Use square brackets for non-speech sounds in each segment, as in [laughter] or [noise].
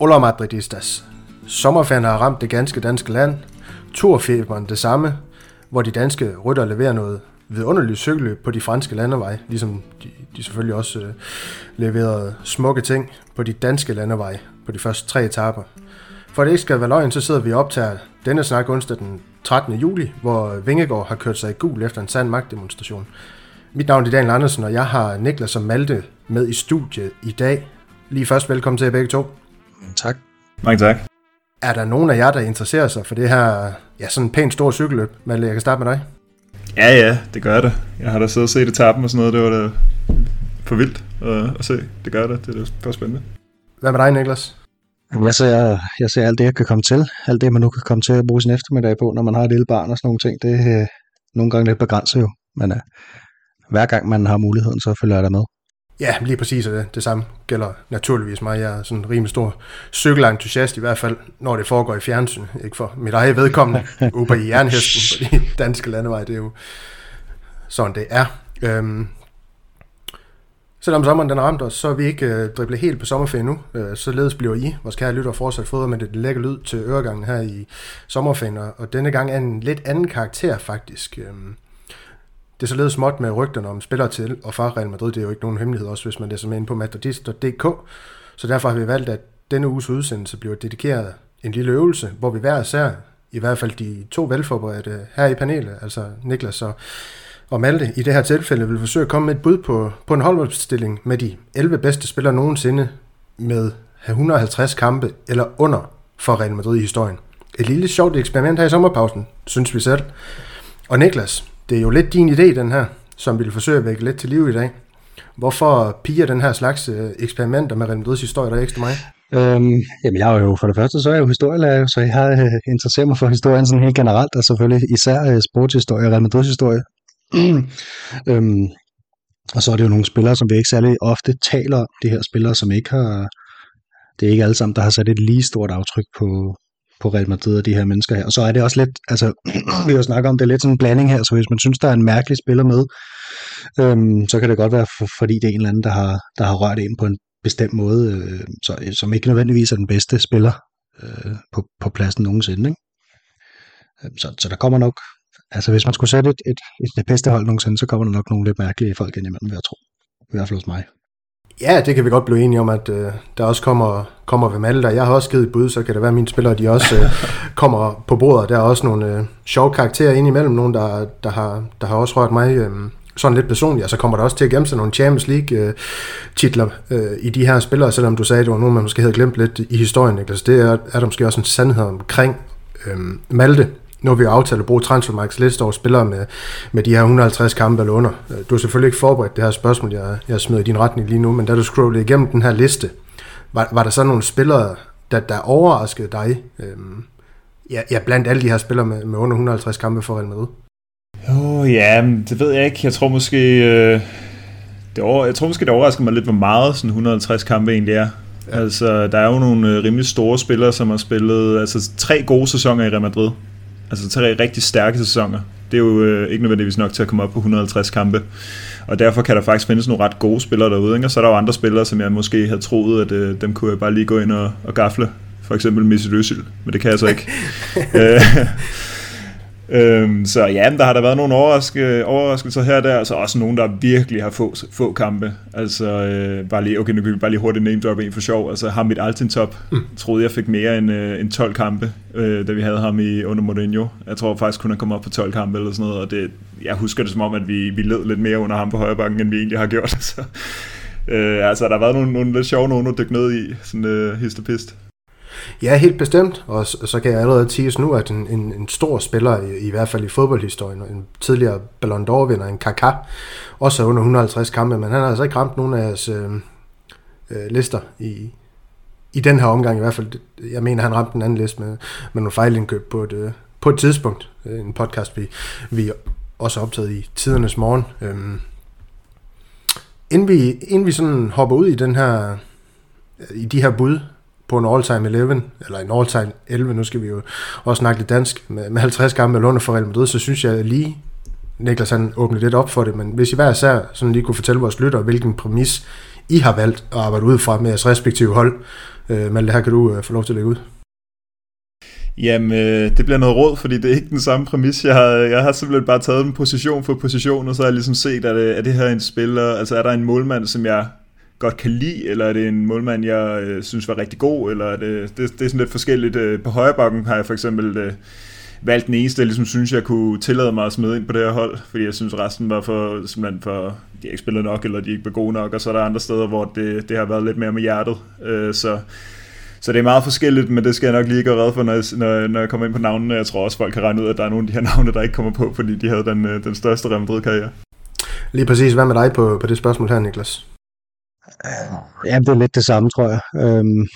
Hola Madridistas. Sommerferien har ramt det ganske danske land. Torfeberen det samme, hvor de danske rytter leverer noget vidunderligt cykelløb på de franske landeveje, ligesom de, de selvfølgelig også øh, leverede smukke ting på de danske landeveje på de første tre etaper. For det ikke skal være løgn, så sidder vi og optager denne snak onsdag den 13. juli, hvor Vingegaard har kørt sig i gul efter en sand magtdemonstration. Mit navn er Daniel Andersen, og jeg har Niklas og Malte med i studiet i dag. Lige først velkommen til jer begge to. Tak. Mange tak. Er der nogen af jer, der interesserer sig for det her ja, sådan en pænt stor cykelløb? Malte, jeg kan starte med dig. Ja, ja, det gør det. Jeg har da siddet og set etappen og sådan noget. Det var da for vildt at, at se. Det gør det. Det er da spændende. Hvad med dig, Niklas? Jeg ser, jeg ser alt det, jeg kan komme til. Alt det, man nu kan komme til at bruge sin eftermiddag på, når man har et lille barn og sådan nogle ting. Det er øh, nogle gange lidt begrænset jo. Men uh, hver gang man har muligheden, så følger jeg der med. Ja, lige præcis det. Det samme gælder naturligvis mig. Jeg er sådan en rimelig stor cykelentusiast, i hvert fald når det foregår i fjernsyn. Ikke for mit eget vedkommende, [laughs] uber i jernhesten på de danske landeveje. Det er jo sådan, det er. Øhm, selvom sommeren den ramte os, så er vi ikke øh, driblet helt på sommerferien nu. Øh, således bliver I, vores kære lytter, fortsat fået med det lækker lyd til øregangen her i sommerferien. Og denne gang er en lidt anden karakter faktisk. Øh, det er således småt med rygterne om spillere til og fra Real Madrid. Det er jo ikke nogen hemmelighed, også hvis man læser med ind på madridist.dk. Så derfor har vi valgt, at denne uges udsendelse bliver dedikeret en lille øvelse, hvor vi hver især, i hvert fald de to velforberedte her i panelet, altså Niklas og, og Malte, i det her tilfælde vil forsøge at komme med et bud på, på en holdopstilling med de 11 bedste spillere nogensinde med 150 kampe eller under for Real Madrid i historien. Et lille sjovt eksperiment her i sommerpausen, synes vi selv. Og Niklas, det er jo lidt din idé, den her, som vi vil forsøge at vække lidt til liv i dag. Hvorfor piger den her slags øh, eksperimenter med Real Madrids historie, der er ekstra mig? Øhm, jamen jeg er jo for det første, så er jeg jo historielærer, så jeg har øh, interesseret mig for historien sådan helt generelt, og selvfølgelig især øh, sportshistorie og Real Madrids historie øhm, og så er det jo nogle spillere, som vi ikke særlig ofte taler om, de her spillere, som ikke har, det er ikke alle sammen, der har sat et lige stort aftryk på, på Real Madrid og de her mennesker her. Og så er det også lidt, altså [clears throat] vi har snakket om, det er lidt sådan en blanding her, så hvis man synes, der er en mærkelig spiller med, øhm, så kan det godt være, for, fordi det er en eller anden, der har, der har rørt ind på en bestemt måde, øh, så, som ikke nødvendigvis er den bedste spiller øh, på, på pladsen nogensinde. Ikke? Øhm, så, så der kommer nok, altså hvis man skulle sætte et, et, et, det bedste hold nogensinde, så kommer der nok nogle lidt mærkelige folk ind imellem, vil jeg tro. I hvert fald hos mig. Ja, det kan vi godt blive enige om, at øh, der også kommer, kommer ved Malte. Jeg har også givet et bud, så kan det være, at mine spillere de også øh, [laughs] kommer på bordet. Der er også nogle øh, sjove karakterer ind imellem, nogen, der, der, har, der har også rørt mig øh, sådan lidt personligt. Og så kommer der også til at gemme sig nogle Champions League-titler øh, i de her spillere, selvom du sagde, at det var nogen, man måske havde glemt lidt i historien. Ikke? det er, er der måske også en sandhed omkring øh, Malte nu har vi jo aftalt at bruge Transfermarks liste over spillere med, med de her 150 kampe eller under. Øh, du har selvfølgelig ikke forberedt det her spørgsmål, jeg, jeg smider i din retning lige nu, men da du scrollede igennem den her liste, var, var der så nogle spillere, der, der overraskede dig, øhm, ja, ja, blandt alle de her spillere med, med under 150 kampe for Real Madrid? Jo, ja, det ved jeg ikke. Jeg tror måske, øh, det over, jeg tror måske, det overrasker mig lidt, hvor meget sådan 150 kampe egentlig er. Ja. Altså, der er jo nogle øh, rimelig store spillere, som har spillet altså, tre gode sæsoner i Real Madrid. Altså tre rigtig stærke sæsoner. Det er jo øh, ikke nødvendigvis nok til at komme op på 150 kampe. Og derfor kan der faktisk findes nogle ret gode spillere derude. Ikke? Og så er der jo andre spillere, som jeg måske havde troet, at øh, dem kunne jeg bare lige gå ind og, og gafle. For eksempel Mesut Özil, men det kan jeg så ikke. [laughs] Øh, Øhm, så ja, der har der været nogle overraske, overraskelser her og der, altså også nogle, der virkelig har få, få kampe. Altså, øh, bare lige, okay, nu kan vi bare lige hurtigt name drop en for sjov. Altså, ham mit Altintop, mm. troede jeg fik mere end, øh, end 12 kampe, øh, da vi havde ham i under Mourinho. Jeg tror faktisk kun, han kom op på 12 kampe eller sådan noget, og det, jeg husker det som om, at vi, vi led lidt mere under ham på højre bakken, end vi egentlig har gjort. [laughs] Så, øh, altså, der har været nogle, nogle lidt sjove nogen at dykke ned i, sådan øh, hist og pist. Ja, helt bestemt. Og så kan jeg allerede tige nu, at en, en, en stor spiller, i, i hvert fald i fodboldhistorien, en tidligere Ballon d'Or-vinder, en Kaká, også under 150 kampe, men han har altså ikke ramt nogen af jeres øh, øh, lister i, i den her omgang i hvert fald. Jeg mener, han ramte en anden liste med, med nogle fejlindkøb på et, øh, på et tidspunkt. Øh, en podcast, vi, vi også har optaget i tidernes morgen. Øhm, inden, vi, inden vi sådan hopper ud i den her i de her bud, på en all-time 11, eller en all-time 11, nu skal vi jo også snakke lidt dansk, med, med 50 kampe med Lunde for Real Madrid, så synes jeg lige, Niklas han åbnede lidt op for det, men hvis I hver især sådan lige kunne fortælle vores lyttere, hvilken præmis I har valgt at arbejde ud fra med jeres respektive hold, øh, Malte, her kan du øh, få lov til at lægge ud. Jamen, øh, det bliver noget råd, fordi det er ikke den samme præmis. Jeg har, jeg har simpelthen bare taget en position for position, og så har jeg ligesom set, at øh, det, er det her en spiller, altså er der en målmand, som jeg godt kan lide, eller er det en målmand, jeg øh, synes var rigtig god, eller er det, det, det er sådan lidt forskelligt. Øh, på højre bakken har jeg for eksempel øh, valgt den eneste, jeg ligesom synes, jeg kunne tillade mig at smide ind på det her hold, fordi jeg synes, resten var for, simpelthen for, de ikke spillet nok, eller de ikke var gode nok, og så er der andre steder, hvor det, det har været lidt mere med hjertet. Øh, så så det er meget forskelligt, men det skal jeg nok lige gøre red for, når jeg, når, når jeg kommer ind på navnene. Jeg tror også, folk kan regne ud, at der er nogle af de her navne, der ikke kommer på, fordi de havde den, øh, den største Real Madrid-karriere. Lige præcis. Hvad med dig på, på det spørgsmål her, Niklas? Ja, det er lidt det samme, tror jeg. Øhm,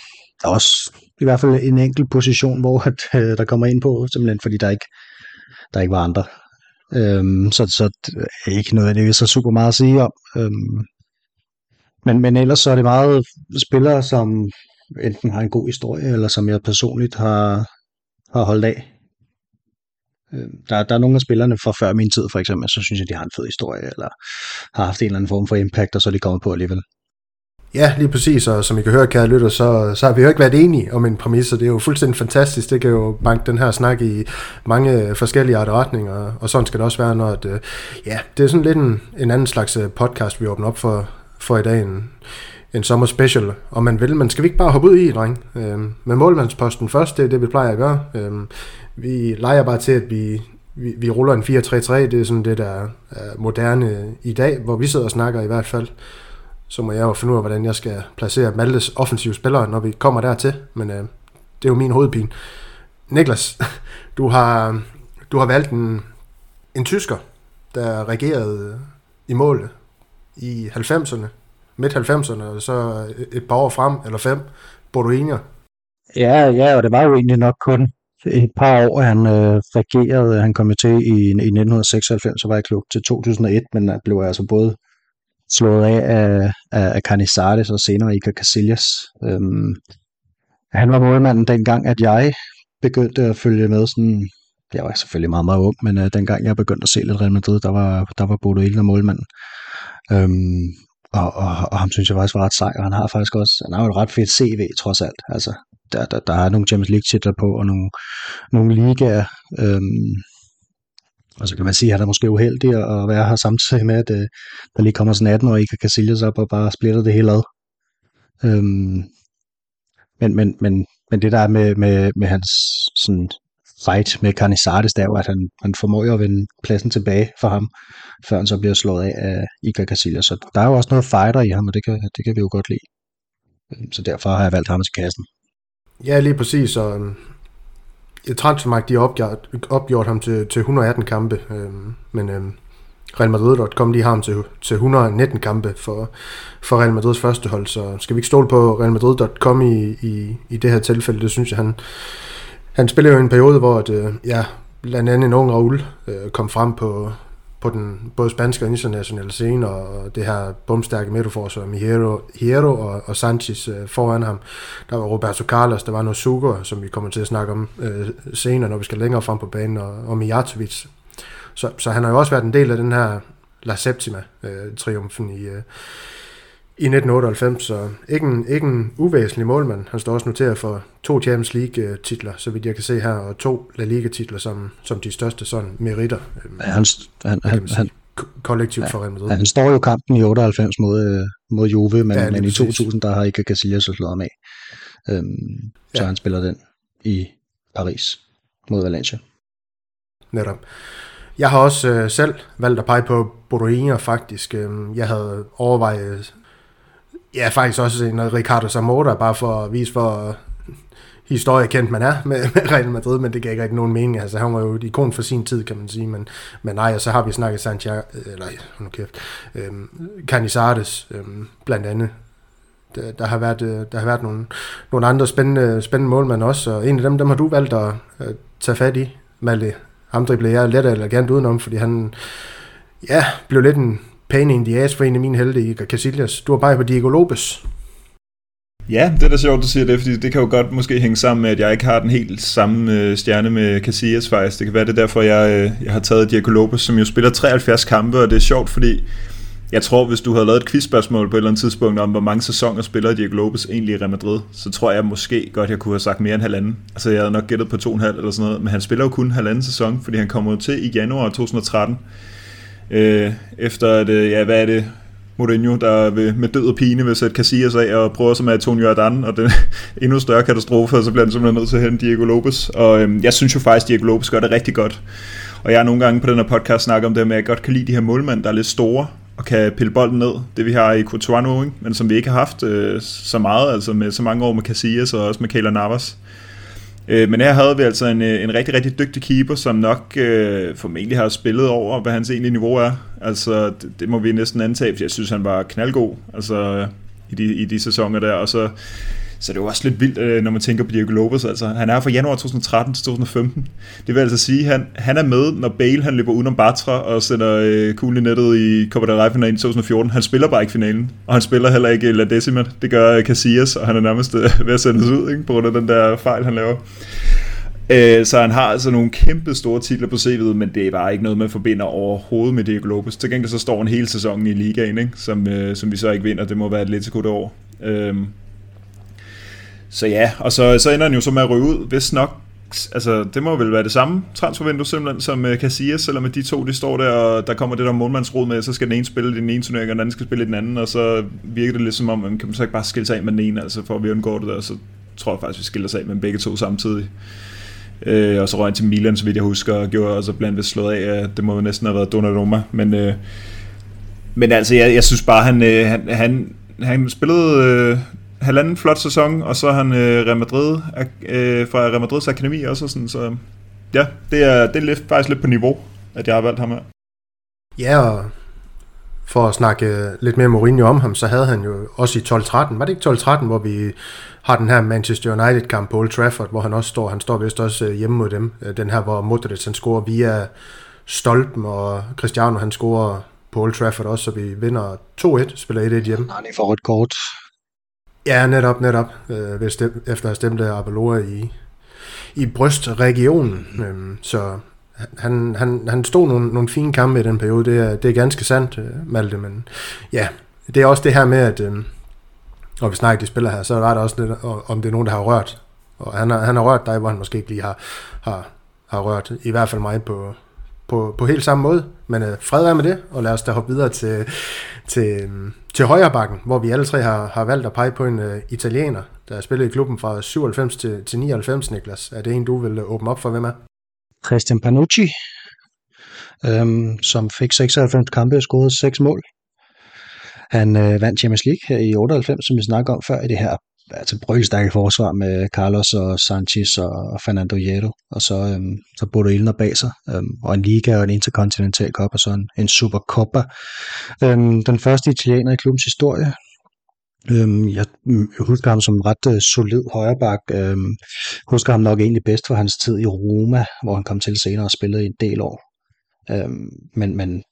der er også i hvert fald en enkelt position, hvor at, [laughs] øh, der kommer ind på, simpelthen fordi der ikke, der ikke var andre. Øhm, så, så det er ikke noget, det er så super meget at sige om. Øhm, men, men ellers så er det meget spillere, som enten har en god historie, eller som jeg personligt har, har holdt af. Øhm, der, der er nogle af spillerne fra før min tid, for eksempel, så synes jeg, de har en fed historie, eller har haft en eller anden form for impact, og så er de kommet på alligevel. Ja, lige præcis, og som I kan høre, kære lytter, så, så har vi jo ikke været enige om en præmis, og det er jo fuldstændig fantastisk. Det kan jo banke den her snak i mange forskellige arter retninger, og sådan skal det også være, når at, øh, ja, det er sådan lidt en, en anden slags øh, podcast, vi åbner op for, for i dag. En, en sommer special, om man vil. man skal vi ikke bare hoppe ud i, dreng? Øhm, med målmandsposten først, det er det, vi plejer at gøre. Øhm, vi leger bare til, at vi, vi, vi ruller en 4-3-3. Det er sådan det, der er moderne i dag, hvor vi sidder og snakker i hvert fald. Så må jeg jo finde ud af, hvordan jeg skal placere Maltes offensive spillere, når vi kommer dertil. Men øh, det er jo min hovedpine. Niklas, [laughs] du har, du har valgt en, en tysker, der regerede i målet i 90'erne midt 90'erne, og så et par år frem, eller fem, Boruinia. Ja, ja, og det var jo egentlig nok kun et par år, han øh, regerede. Han kom jo til i, i 1996, så var jeg klub til 2001, men han blev altså både slået af af, af, af Canizares og senere Iker Casillas. Øhm, han var målmanden dengang, at jeg begyndte at følge med sådan, jeg var selvfølgelig meget, meget ung, men øh, dengang jeg begyndte at se lidt Real Madrid, der var, der var Bodo Ilner målmanden. Øhm, og, og, og ham synes jeg faktisk var ret sej, og han har faktisk også, han har jo et ret fedt CV trods alt. Altså, der, der, der er nogle Champions League titler på, og nogle, nogle ligaer. Øhm, og så kan man sige, at han er måske uheldig at være her samtidig med, at øh, der lige kommer sådan 18 år, Iker Casillas op og bare splitter det hele ad. Øhm, men, men, men, men det der er med, med, med hans sådan, fight med Canizares, det er jo, at han, han formår jo at vende pladsen tilbage for ham, før han så bliver slået af af Iker Casillas. Så der er jo også noget fighter i ham, og det kan, det kan vi jo godt lide. Så derfor har jeg valgt ham til kassen. Ja, lige præcis. Og Transfermarkt, de har opgjort, opgjort ham til, til 118 kampe, øh, men øh, Real Madrid.com, de har ham til, til 119 kampe for, for Real Madrids første hold, så skal vi ikke stole på Real Madrid.com i, i, i det her tilfælde, det synes jeg, han, han spiller jo en periode, hvor at, øh, ja, blandt andet en ung Raul øh, kom frem på, på den både spanske og internationale scene, og det her bumstærke midterforsvar med Hierro, Hierro og, og Sanchez øh, foran ham. Der var Roberto Carlos, der var noget Sugar, som vi kommer til at snakke om øh, senere, når vi skal længere frem på banen, og, og Mijatovic. Så, så han har jo også været en del af den her La Septima-triumfen øh, i, øh, i 1998, så ikke en, ikke en uvæsentlig målmand. Han står også noteret for to Champions League-titler, så vidt jeg kan se her, og to La Liga-titler som, som de største sådan meritter. Ja, han, han, han, han, kollektivt ja, for Real Madrid. Ja, han står jo kampen i 98 mod, øh, mod Juve, men, ja, men i 2000 der har ikke Casillas slået ham af. Øhm, så ja. han spiller den i Paris mod Valencia. Netop. Jeg har også øh, selv valgt at pege på Boruinia faktisk. Øhm, jeg havde overvejet Ja, faktisk også en Ricardo Zamora, bare for at vise, hvor historiekendt man er med, med Real Madrid, men det gav ikke rigtig nogen mening. Altså, han var jo et ikon for sin tid, kan man sige, men, men nej, og så har vi snakket Santiago, øh, eller, nu kæft, øhm, Canizares, øhm, blandt andet. Der, der, har været, øh, der har været nogle, nogle andre spændende, spændende målmænd også, og en af dem, dem har du valgt at, at tage fat i, Malle. Ham dribler jeg let eller gerne udenom, fordi han ja, blev lidt en pain in the ass for en af mine helte, Iker Casillas. Du har bare på Diego Lopez. Ja, det er da sjovt, du siger det, fordi det kan jo godt måske hænge sammen med, at jeg ikke har den helt samme øh, stjerne med Casillas faktisk. Det kan være det er derfor, jeg, øh, jeg har taget Diego Lopez, som jo spiller 73 kampe, og det er sjovt, fordi jeg tror, hvis du havde lavet et quizspørgsmål på et eller andet tidspunkt om, hvor mange sæsoner spiller Diego Lopez egentlig i Real Madrid, så tror jeg måske godt, jeg kunne have sagt mere end halvanden. Altså jeg havde nok gættet på to og en halv eller sådan noget, men han spiller jo kun halvanden sæson, fordi han kommer til i januar 2013. Øh, efter at, øh, ja, hvad er det, Mourinho, der vil, med død og pine vil sætte Casillas af og prøver sig med Antonio Adan, og den [laughs] endnu større katastrofe, og så bliver han simpelthen nødt til at hente Diego Lopez. Og øhm, jeg synes jo faktisk, Diego Lopez gør det rigtig godt. Og jeg har nogle gange på den her podcast snakket om det med, at jeg godt kan lide de her målmænd, der er lidt store, og kan pille bolden ned. Det vi har i Courtois nu, ikke? men som vi ikke har haft øh, så meget, altså med så mange år med Casillas og også med Keylor Navas. Øh, men her havde vi altså en, øh, en rigtig, rigtig dygtig keeper, som nok øh, formentlig har spillet over, hvad hans egentlige niveau er. Altså, det, det må vi næsten antage, for jeg synes, han var knaldgod altså, i, de, i de sæsoner der. Og så så det er jo også lidt vildt, øh, når man tænker på Diego Lopez. Altså, han er fra januar 2013 til 2015. Det vil altså sige, at han, han er med, når Bale han løber udenom Bartra og sender øh, kuglen i nettet i Copa del Rey i 2014. Han spiller bare ikke finalen, og han spiller heller ikke La Decima. Det gør øh, Casillas, og han er nærmest øh, [laughs] ved at sendes ud ikke, på grund af den der fejl, han laver. Øh, så han har altså nogle kæmpe store titler på CV'et, men det er bare ikke noget, man forbinder overhovedet med Diego Lopez. Til gengæld så står han hele sæsonen i ligaen, ikke? Som, øh, som vi så ikke vinder. Det må være et lidt år. Øh, så ja, og så, så ender han jo så med at ryge ud, hvis nok altså, det må vel være det samme transfervindue simpelthen som uh, Casillas, selvom de to de står der, og der kommer det der målmandsråd med, så skal den ene spille i den ene turnering, og den anden skal spille i den anden, og så virker det lidt som om, man kan man så ikke bare skille sig af med den ene, altså for at vi undgår det der, så tror jeg faktisk, vi skiller sig af med begge to samtidig. Uh, og så røg han til Milan, så vidt jeg husker, og gjorde også blandt andet slået af, det må jo næsten have været Donnarumma, men, uh, men altså, jeg, jeg synes bare, han, uh, han, han, han spillede uh, halvanden flot sæson, og så er han øh, Real Madrid, øh, fra Real Madrids akademi også, sådan, så ja, det er, det er lidt, faktisk lidt på niveau, at jeg har valgt ham her. Ja, og for at snakke lidt mere Mourinho om ham, så havde han jo også i 12-13, var det ikke 12-13, hvor vi har den her Manchester United-kamp på Old Trafford, hvor han også står, han står vist også øh, hjemme mod dem, øh, den her, hvor Modric han scorer via stolpen, og Cristiano han scorer på Old Trafford også, så vi vinder 2-1, spiller 1-1 hjemme. Nej, det får et kort. Ja, netop, netop. Øh, ved stem, efter at have stemt Abelora i, i brystregionen. Øh, så han, han, han stod nogle, nogle fine kampe i den periode. Det er, det er ganske sandt, øh, Malte. Men ja, det er også det her med, at øh, og vi snakker de spiller her, så er det også lidt, om det er nogen, der har rørt. Og han har, han har rørt dig, hvor han måske ikke lige har, har, har rørt, i hvert fald mig på, på, på helt samme måde. Men øh, fred er med det, og lad os da hoppe videre til, til, øhm, til højre bakken, hvor vi alle tre har, har valgt at pege på en øh, italiener, der har spillet i klubben fra 97 til, til 99, Niklas. Er det en, du vil øh, åbne op for? Hvem er? Christian Panucci, øhm, som fik 96 kampe og scorede 6 mål. Han øh, vandt Champions League her i 98, som vi snakker om før, i det her altså brølstærke forsvar med Carlos og Sanchez og Fernando Hierro, og så, øhm, så Bodo Ilner bag sig, øhm, og en liga og en interkontinental cup, og så en, en supercoppa. Øhm, den første italiener i klubbens historie. Øhm, jeg, jeg husker ham som ret øh, solid højreback. Øhm, husker ham nok egentlig bedst for hans tid i Roma, hvor han kom til senere og spillede i en del år. Øhm, men, men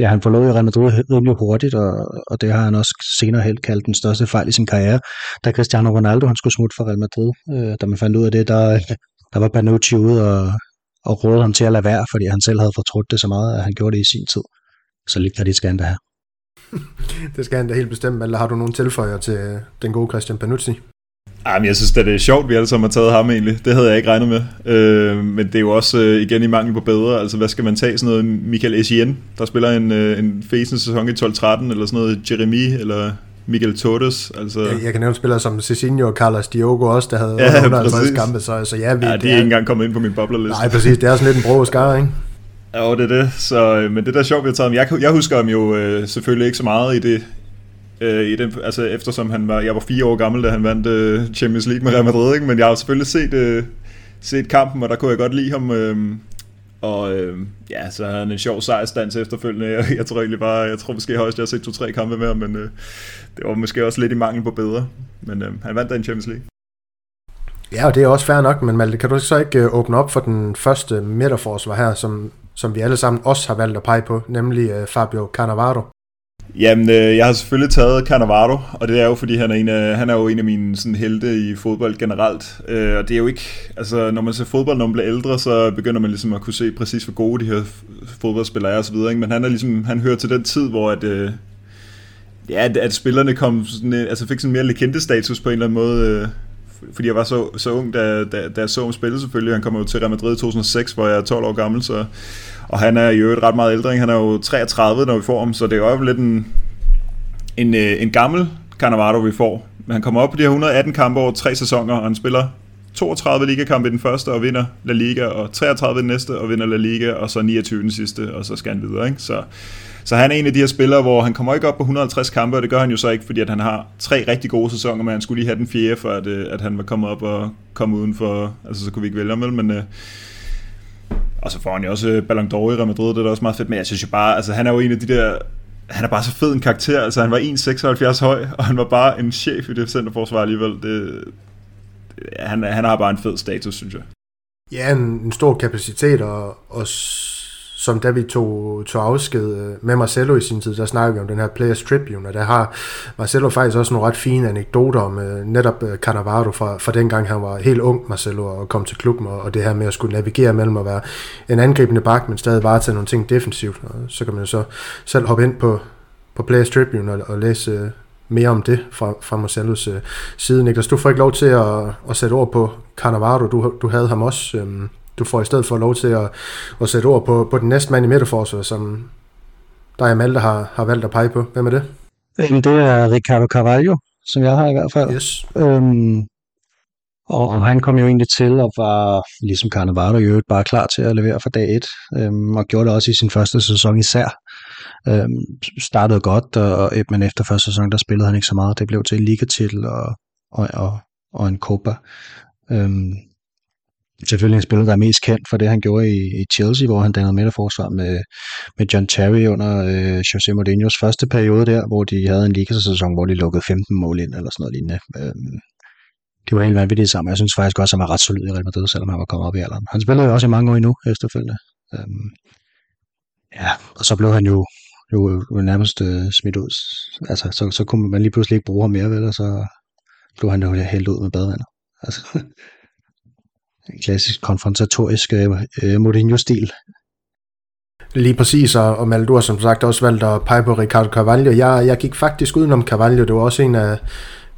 ja, han forlod Real Madrid rimelig hurtigt, og, og det har han også senere helt kaldt den største fejl i sin karriere. Da Cristiano Ronaldo han skulle smutte fra Real Madrid, øh, da man fandt ud af det, der, [laughs] der var Panucci ude og, og rådede ham til at lade være, fordi han selv havde fortrudt det så meget, at han gjorde det i sin tid. Så lidt kredit skal han da have. [laughs] det skal han da helt bestemt, eller har du nogle tilføjer til øh, den gode Christian Panucci? Jamen, jeg synes at det er sjovt, vi alle sammen har taget ham egentlig. Det havde jeg ikke regnet med. Øh, men det er jo også øh, igen i mangel på bedre. Altså, hvad skal man tage? Sådan noget Michael Essien, der spiller en, øh, en fæsende sæson i 12-13, eller sådan noget Jeremy, eller Miguel Torres. Altså... Jeg, jeg kan nævne spillere som Cezinho og Carlos Diogo også, der havde ja, 150 kampe, så, så ja, vi, ja, de er ikke engang kommet ind på min boblerliste. Nej, præcis. Det er sådan lidt en brå skar, ikke? Ja, det er det. Så, øh, men det der er sjovt, vi har taget ham. Jeg, jeg husker ham jo øh, selvfølgelig ikke så meget i det, øh, i den, altså eftersom han var, jeg var fire år gammel, da han vandt øh, Champions League med Real Madrid, ikke? men jeg har selvfølgelig set, øh, set kampen, og der kunne jeg godt lide ham. Øh, og øh, ja, så havde han en sjov sejrstans efterfølgende. Jeg, jeg tror egentlig bare, jeg tror måske højst, jeg har set to-tre kampe med ham, men øh, det var måske også lidt i mangel på bedre. Men øh, han vandt da en Champions League. Ja, og det er også fair nok, men Malte, kan du så ikke øh, åbne op for den første midterforsvar her, som, som vi alle sammen også har valgt at pege på, nemlig øh, Fabio Cannavaro? Jamen, øh, jeg har selvfølgelig taget Cannavaro, og det er jo, fordi han er, en af, han er jo en af mine sådan, helte i fodbold generelt. Øh, og det er jo ikke, altså når man ser fodbold, når man bliver ældre, så begynder man ligesom at kunne se præcis, hvor gode de her fodboldspillere er osv. så Men han er ligesom, han hører til den tid, hvor at, øh, ja, at, at spillerne kom sådan, øh, altså fik sådan mere legende-status på en eller anden måde. Øh, fordi jeg var så, så ung, da, da, da jeg så ham spille selvfølgelig. Han kom jo til Real Madrid i 2006, hvor jeg er 12 år gammel, så, og han er jo et ret meget ældre. Han er jo 33, når vi får ham, så det er jo lidt en, en, øh, en gammel Cannavaro, vi får. Men han kommer op på de her 118 kampe over tre sæsoner, og han spiller 32 ligakampe i den første og vinder La Liga, og 33 i den næste og vinder La Liga, og så 29 den sidste, og så skal han videre. Ikke? Så, så han er en af de her spillere, hvor han kommer ikke op på 150 kampe, og det gør han jo så ikke, fordi at han har tre rigtig gode sæsoner, men han skulle lige have den fjerde, for at, øh, at han var kommet op og komme uden for, altså så kunne vi ikke vælge ham, men, øh, og så får han jo også øh, Ballon d'Or i Real Madrid, det er da også meget fedt, men jeg synes jo bare, altså han er jo en af de der, han er bare så fed en karakter, altså han var 1,76 høj, og han var bare en chef i det centerforsvar alligevel, det, han, han har bare en fed status, synes jeg. Ja, en, en stor kapacitet, og, og som da vi tog, tog afsked øh, med Marcelo i sin tid, der snakkede vi om den her Players Tribune, og der har Marcelo faktisk også nogle ret fine anekdoter om øh, netop uh, Cannavaro fra, fra dengang han var helt ung, Marcelo, og kom til klubben, og, og det her med at skulle navigere mellem at være en angribende bak, men stadig varetage nogle ting defensivt, og så kan man jo så selv hoppe ind på, på Players Tribune og, og læse mere om det fra, fra Marcellos uh, side. Niklas, du får ikke lov til at, at sætte ord på Cannavaro, du, du havde ham også... Øh, du får i stedet for lov til at, at sætte ord på, på den næste mand i midterforsvaret, som dig og Malte har, har valgt at pege på. Hvem er det? Øhm, det er Ricardo Carvalho, som jeg har i hvert fald. Yes. Øhm, og, han kom jo egentlig til og var, ligesom Carnevaro, jo bare klar til at levere fra dag et, øhm, og gjorde det også i sin første sæson især. Øhm, startede godt, og, men efter første sæson, der spillede han ikke så meget. Det blev til en ligatitel og, og, og, og en Copa. Øhm, selvfølgelig en spiller, der er mest kendt for det, han gjorde i, i Chelsea, hvor han dannede midterforsvar med, med John Terry under øh, Jose Mourinho's første periode der, hvor de havde en ligasæson, hvor de lukkede 15 mål ind, eller sådan noget lignende. Øhm, det var helt vanvittigt sammen. Jeg synes faktisk også, at han var ret solid i Real Madrid, selvom han var kommet op i alderen. Han spillede jo også i mange år endnu efterfølgende. Øhm, ja, og så blev han jo, jo, jo nærmest øh, smidt ud. Altså, så, så kunne man lige pludselig ikke bruge ham mere, vel, og så blev han jo hældt ud med badevandet. Altså, [laughs] en klassisk konfrontatorisk øh, øh, Mourinho-stil. Lige præcis, og, og Mal, du har som sagt også valgt at pege på Ricardo Carvalho. Jeg, jeg gik faktisk udenom Carvalho, det var også en af,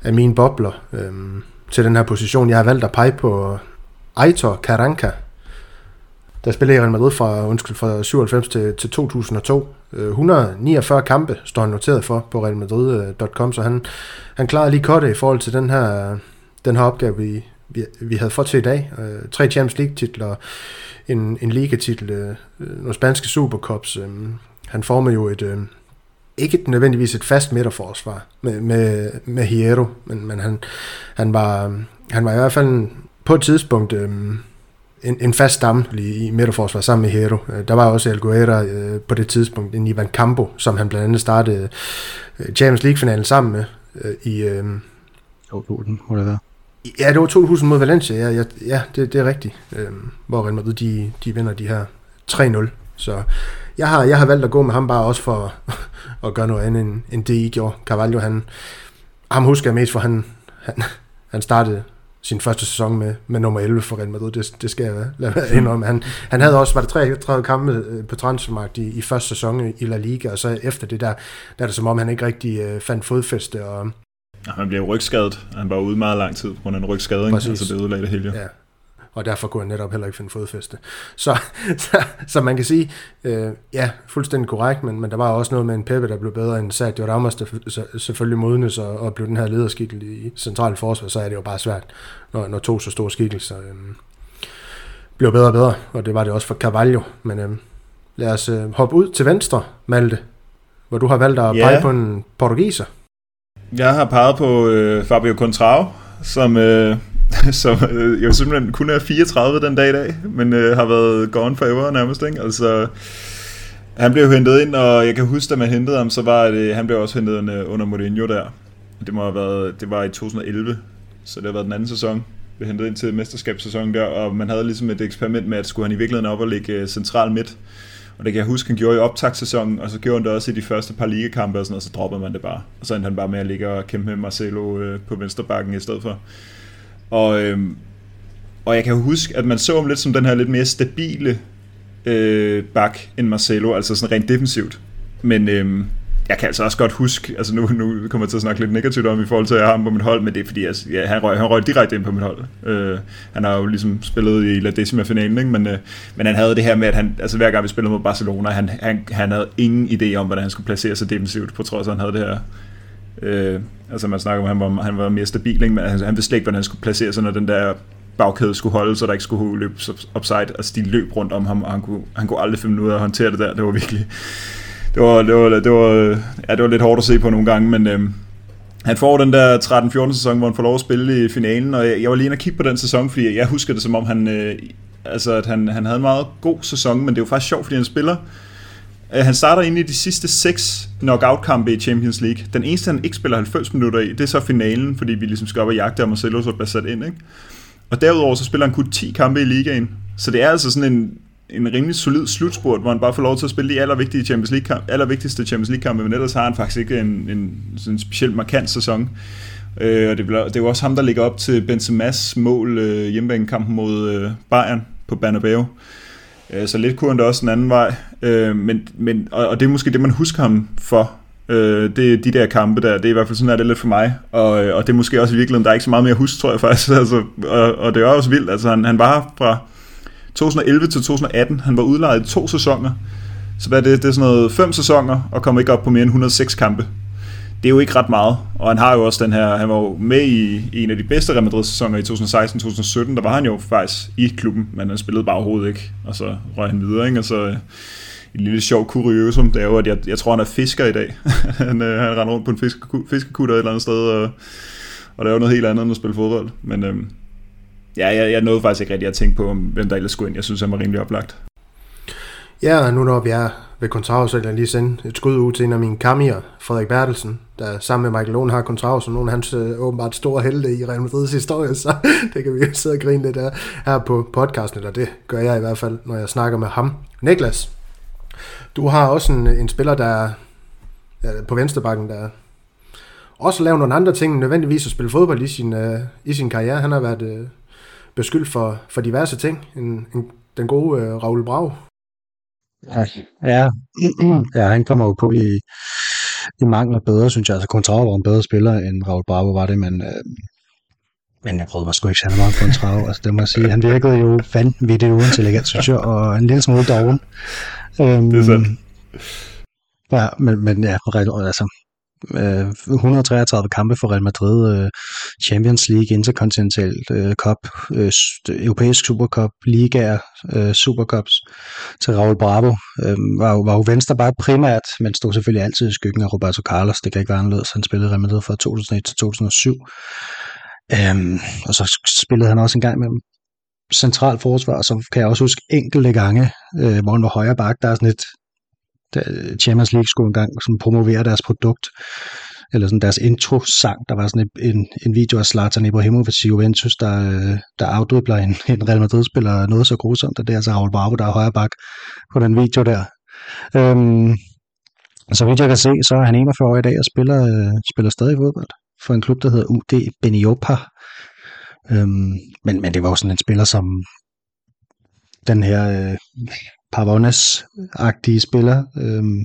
af mine bobler øhm, til den her position. Jeg har valgt at pege på Aitor Caranca, der spillede i Real Madrid fra, undskyld, fra 97 til, til 2002. 149 øh, kampe står han noteret for på realmadrid.com, øh, så han, han klarede lige kortet i forhold til den her, den her opgave, vi, vi, vi havde fået til i dag. Øh, tre Champions League-titler, en, en liga-titel, øh, nogle spanske Supercups. Øh, han formede jo et, øh, ikke nødvendigvis et fast midterforsvar med, med, med Hierro, men, men han, han, var, han var i hvert fald en, på et tidspunkt øh, en, en fast stamme i midterforsvar sammen med Hero. Øh, der var også Alguera øh, på det tidspunkt, en Ivan Campo, som han blandt andet startede øh, Champions League-finalen sammen med øh, i... Øh, 2000, må det være. Ja, det var 2000 mod Valencia, ja, ja, ja det, det er rigtigt. Øhm, hvor Real Madrid, de, de vinder de her 3-0. Så jeg har, jeg har valgt at gå med ham bare også for [laughs] at gøre noget andet, end, end det I gjorde. Carvalho, han, ham husker jeg mest, for han, han, han startede sin første sæson med, med nummer 11 for Real Madrid. Det, det skal jeg lade være indrømme. Han, han havde også, var det 33 kampe øh, på transfermarkt i, i første sæson i La Liga, og så efter det der, der er det som om, han ikke rigtig øh, fandt fodfæste, og Ja, han blev rygskadet. Han var ude meget lang tid på grund af en rygskade, altså det ødelagde det hele. Ja. Og derfor kunne han netop heller ikke finde fodfæste. Så, [laughs] så, så man kan sige, øh, ja, fuldstændig korrekt, men, men der var også noget med en Pepe, der blev bedre end Sergio Ramos, der selvfølgelig modnes og, og blev den her lederskikkel i central forsvar, så er det jo bare svært, når, når to så store skikkelser øh, blev bedre og bedre, og det var det også for Carvalho. Men øh, lad os øh, hoppe ud til venstre, Malte, hvor du har valgt at pege på en portugiser. Jeg har peget på øh, Fabio Contrao, som, øh, [laughs] som øh, jo simpelthen kun er 34 den dag i dag, men øh, har været gone forever nærmest. Ikke? Altså, han blev hentet ind, og jeg kan huske, at man hentede ham, så var det, han blev også hentet under Mourinho der. Det må have været, det var i 2011, så det har været den anden sæson. Vi hentede ind til mesterskabssæsonen der, og man havde ligesom et eksperiment med, at skulle han i virkeligheden op og ligge øh, central midt, og det kan jeg huske, han gjorde i optagssæsonen, og så gjorde han det også i de første par ligekampe og sådan noget, og så droppede man det bare. Og så endte han bare med at ligge og kæmpe med Marcelo øh, på venstrebakken i stedet for. Og, øh, og jeg kan huske, at man så ham lidt som den her lidt mere stabile øh, bak end Marcelo, altså sådan rent defensivt. Men øh, jeg kan altså også godt huske, altså nu, nu kommer jeg til at snakke lidt negativt om i forhold til, at jeg har ham på mit hold, men det er fordi, altså, ja, han, røg, han røg direkte ind på mit hold. Øh, han har jo ligesom spillet i La Decima-finalen, ikke? Men, øh, men han havde det her med, at han, altså hver gang vi spillede mod Barcelona, han, han, han havde ingen idé om, hvordan han skulle placere sig defensivt, på trods af, at han havde det her Øh, altså man snakker om, at han var, han var mere stabil, ikke? men han, han vidste ikke, hvordan han skulle placere sig, når den der bagkæde skulle holde, så der ikke skulle løbe upside. Altså de løb rundt om ham, og han kunne, han kunne aldrig finde ud af at håndtere det der. Det var virkelig... Det var, det var, det var, ja, det var lidt hårdt at se på nogle gange, men øhm, han får den der 13-14 sæson, hvor han får lov at spille i finalen, og jeg, jeg var lige inde og kigge på den sæson, fordi jeg husker det som om, han, øh, altså, at han, han havde en meget god sæson, men det er jo faktisk sjovt, fordi han spiller Øh, han starter ind i de sidste seks knockout-kampe i Champions League. Den eneste, han ikke spiller 90 minutter i, det er så finalen, fordi vi ligesom skal op og jagte, og Marcelo så bliver sat ind. Ikke? Og derudover så spiller han kun 10 kampe i ligaen. Så det er altså sådan en, en rimelig solid slutspurt, hvor han bare får lov til at spille de allervigtige Champions League kamp, allervigtigste Champions League kampe, men ellers har han faktisk ikke en, en sådan en specielt markant sæson. Øh, og det, det er jo også ham, der ligger op til Benzema's mål øh, hjemmebanekampen mod øh, Bayern på Bernabeu. Øh, så lidt kunne han da også en anden vej. Øh, men, men, og, og det er måske det, man husker ham for. Øh, det er de der kampe der, det er i hvert fald sådan, er det lidt for mig. Og, øh, og det er måske også i virkeligheden, der er ikke så meget mere at huske, tror jeg faktisk. [laughs] Altså, og, og det er også vildt. Altså, han, han var fra 2011 til 2018. Han var udlejet i to sæsoner. Så hvad er det? Det er sådan noget fem sæsoner, og kommer ikke op på mere end 106 kampe det er jo ikke ret meget. Og han har jo også den her, han var jo med i, i en af de bedste Real Madrid-sæsoner i 2016-2017, der var han jo faktisk i klubben, men han spillede bare overhovedet ikke, og så røg han videre, ikke? og så øh, et lille sjov kuriosum, det er jo, at jeg, jeg tror, han er fisker i dag. [laughs] han, øh, han render rundt på en fiskekutter et eller andet sted, og, og det er jo noget helt andet end at spille fodbold. Men øh, ja, jeg, jeg nåede faktisk ikke rigtig at tænke på, hvem der ellers skulle ind. Jeg synes, han var rimelig oplagt. Ja, nu når vi er ved Contrao, vil jeg lige sende et skud ud til en af mine kamier, Frederik Bertelsen, der sammen med Michael Lohn har Contrao som nogle af hans øh, åbenbart store helte i Real Madrid's historie, [laughs] så det kan vi jo sidde og grine lidt af her på podcasten, eller det gør jeg i hvert fald, når jeg snakker med ham. Niklas, du har også en, en spiller, der er ja, på venstrebakken, der også laver nogle andre ting, nødvendigvis at spille fodbold i sin, øh, i sin karriere. Han har været øh, beskyldt for, for diverse ting. En, en, den gode uh, Raul Brau, Ja, ja. [clears throat] ja han kommer jo på i, i mangler bedre, synes jeg. Altså, Contrao var en bedre spiller, end Raul Bravo var det, men, øh, men jeg prøvede mig sgu ikke særlig meget Contrao. Altså, det må jeg sige. Han virkede jo vanvittigt uintelligent, synes jeg, og en lille smule doven. Um, det er sandt. Ja, men, men ja, altså, Øh, 133 kampe for Real Madrid, øh, Champions League, Intercontinental øh, Cup, øh, Europæisk Supercup, Liga, øh, Supercups til Raul Bravo. Øhm, var jo, var jo venstre bare primært, men stod selvfølgelig altid i skyggen af Roberto Carlos. Det kan ikke være anderledes. Han spillede Real Madrid fra 2001 til 2007. Um, øhm, og så spillede han også en gang med central forsvar, så kan jeg også huske enkelte gange, øh, hvor han var højre bak, der er sådan et Champions League skulle engang sådan promovere deres produkt, eller sådan deres intro-sang. Der var sådan en, en video af Zlatan Ibrahimovic i Juventus, der, øh, der afdribler en, en Real Madrid-spiller noget så grusomt, og det er altså Raul Bravo, der er højre bak på den video der. Øhm, så vidt jeg kan se, så er han 41 år i dag og spiller, øh, spiller stadig fodbold for en klub, der hedder UD Beniopa. Øhm, men, men det var jo sådan en spiller, som den her øh, Pavones-agtige spiller. Øhm,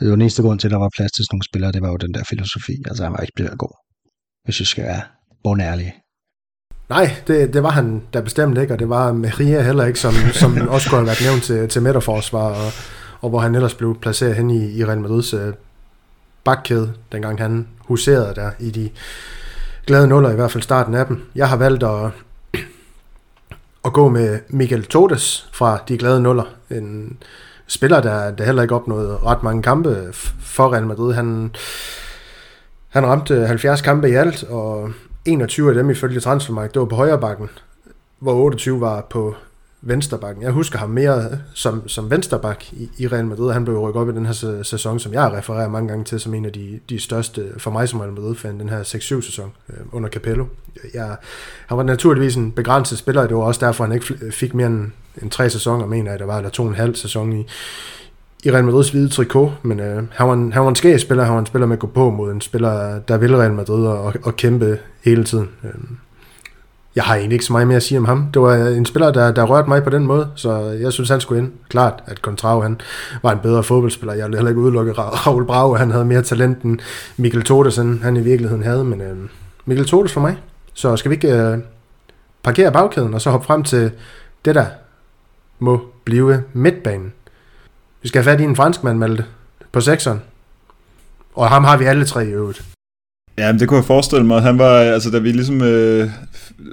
det var den eneste grund til, at der var plads til sådan nogle spillere, det var jo den der filosofi. Altså han var ikke blevet god, hvis vi skal være bundærlige. Nej, det, det var han da bestemt ikke, og det var Maria heller ikke, som, som [laughs] også kunne have været nævnt til, til midterforsvar, og, og hvor han ellers blev placeret hen i, i Real Madrids øh, bakkæde, dengang han huserede der i de glade nuller, i hvert fald starten af dem. Jeg har valgt at, at gå med Miguel Todes fra De Glade Nuller. En spiller, der, der heller ikke opnåede ret mange kampe for Real Madrid. Han, han ramte 70 kampe i alt, og 21 af dem ifølge Transfermarkt, det var på højre bakken, hvor 28 var på vensterbakken. Jeg husker ham mere som, som vensterbak i, i Real Madrid. Han blev rykket op i den her sæson, som jeg refererer mange gange til, som en af de, de største for mig som Real Madrid-fan, den her 6-7 sæson øh, under Capello. Jeg, han var naturligvis en begrænset spiller, det var også derfor, han ikke fik mere end en tre sæsoner, mener jeg, der var, eller to og en halv sæson i, i Real Madrids hvide trikot, men øh, han, var en, han var en skæg spiller, han var en spiller med at gå på mod en spiller, der vil Real Madrid og, og kæmpe hele tiden. Øh, jeg har egentlig ikke så meget mere at sige om ham. Det var en spiller, der, der rørte mig på den måde, så jeg synes, han skulle ind. Klart, at Contrao, han var en bedre fodboldspiller. Jeg vil heller ikke udelukke Raul Brau, han havde mere talent end Mikkel Todes, han i virkeligheden havde, men øh, Mikkel Todes for mig. Så skal vi ikke øh, parkere bagkæden, og så hoppe frem til det, der må blive midtbanen. Vi skal have fat i en franskmand, Malte, på sekseren. Og ham har vi alle tre i øvrigt. Ja, men det kunne jeg forestille mig. Han var, altså da vi ligesom øh,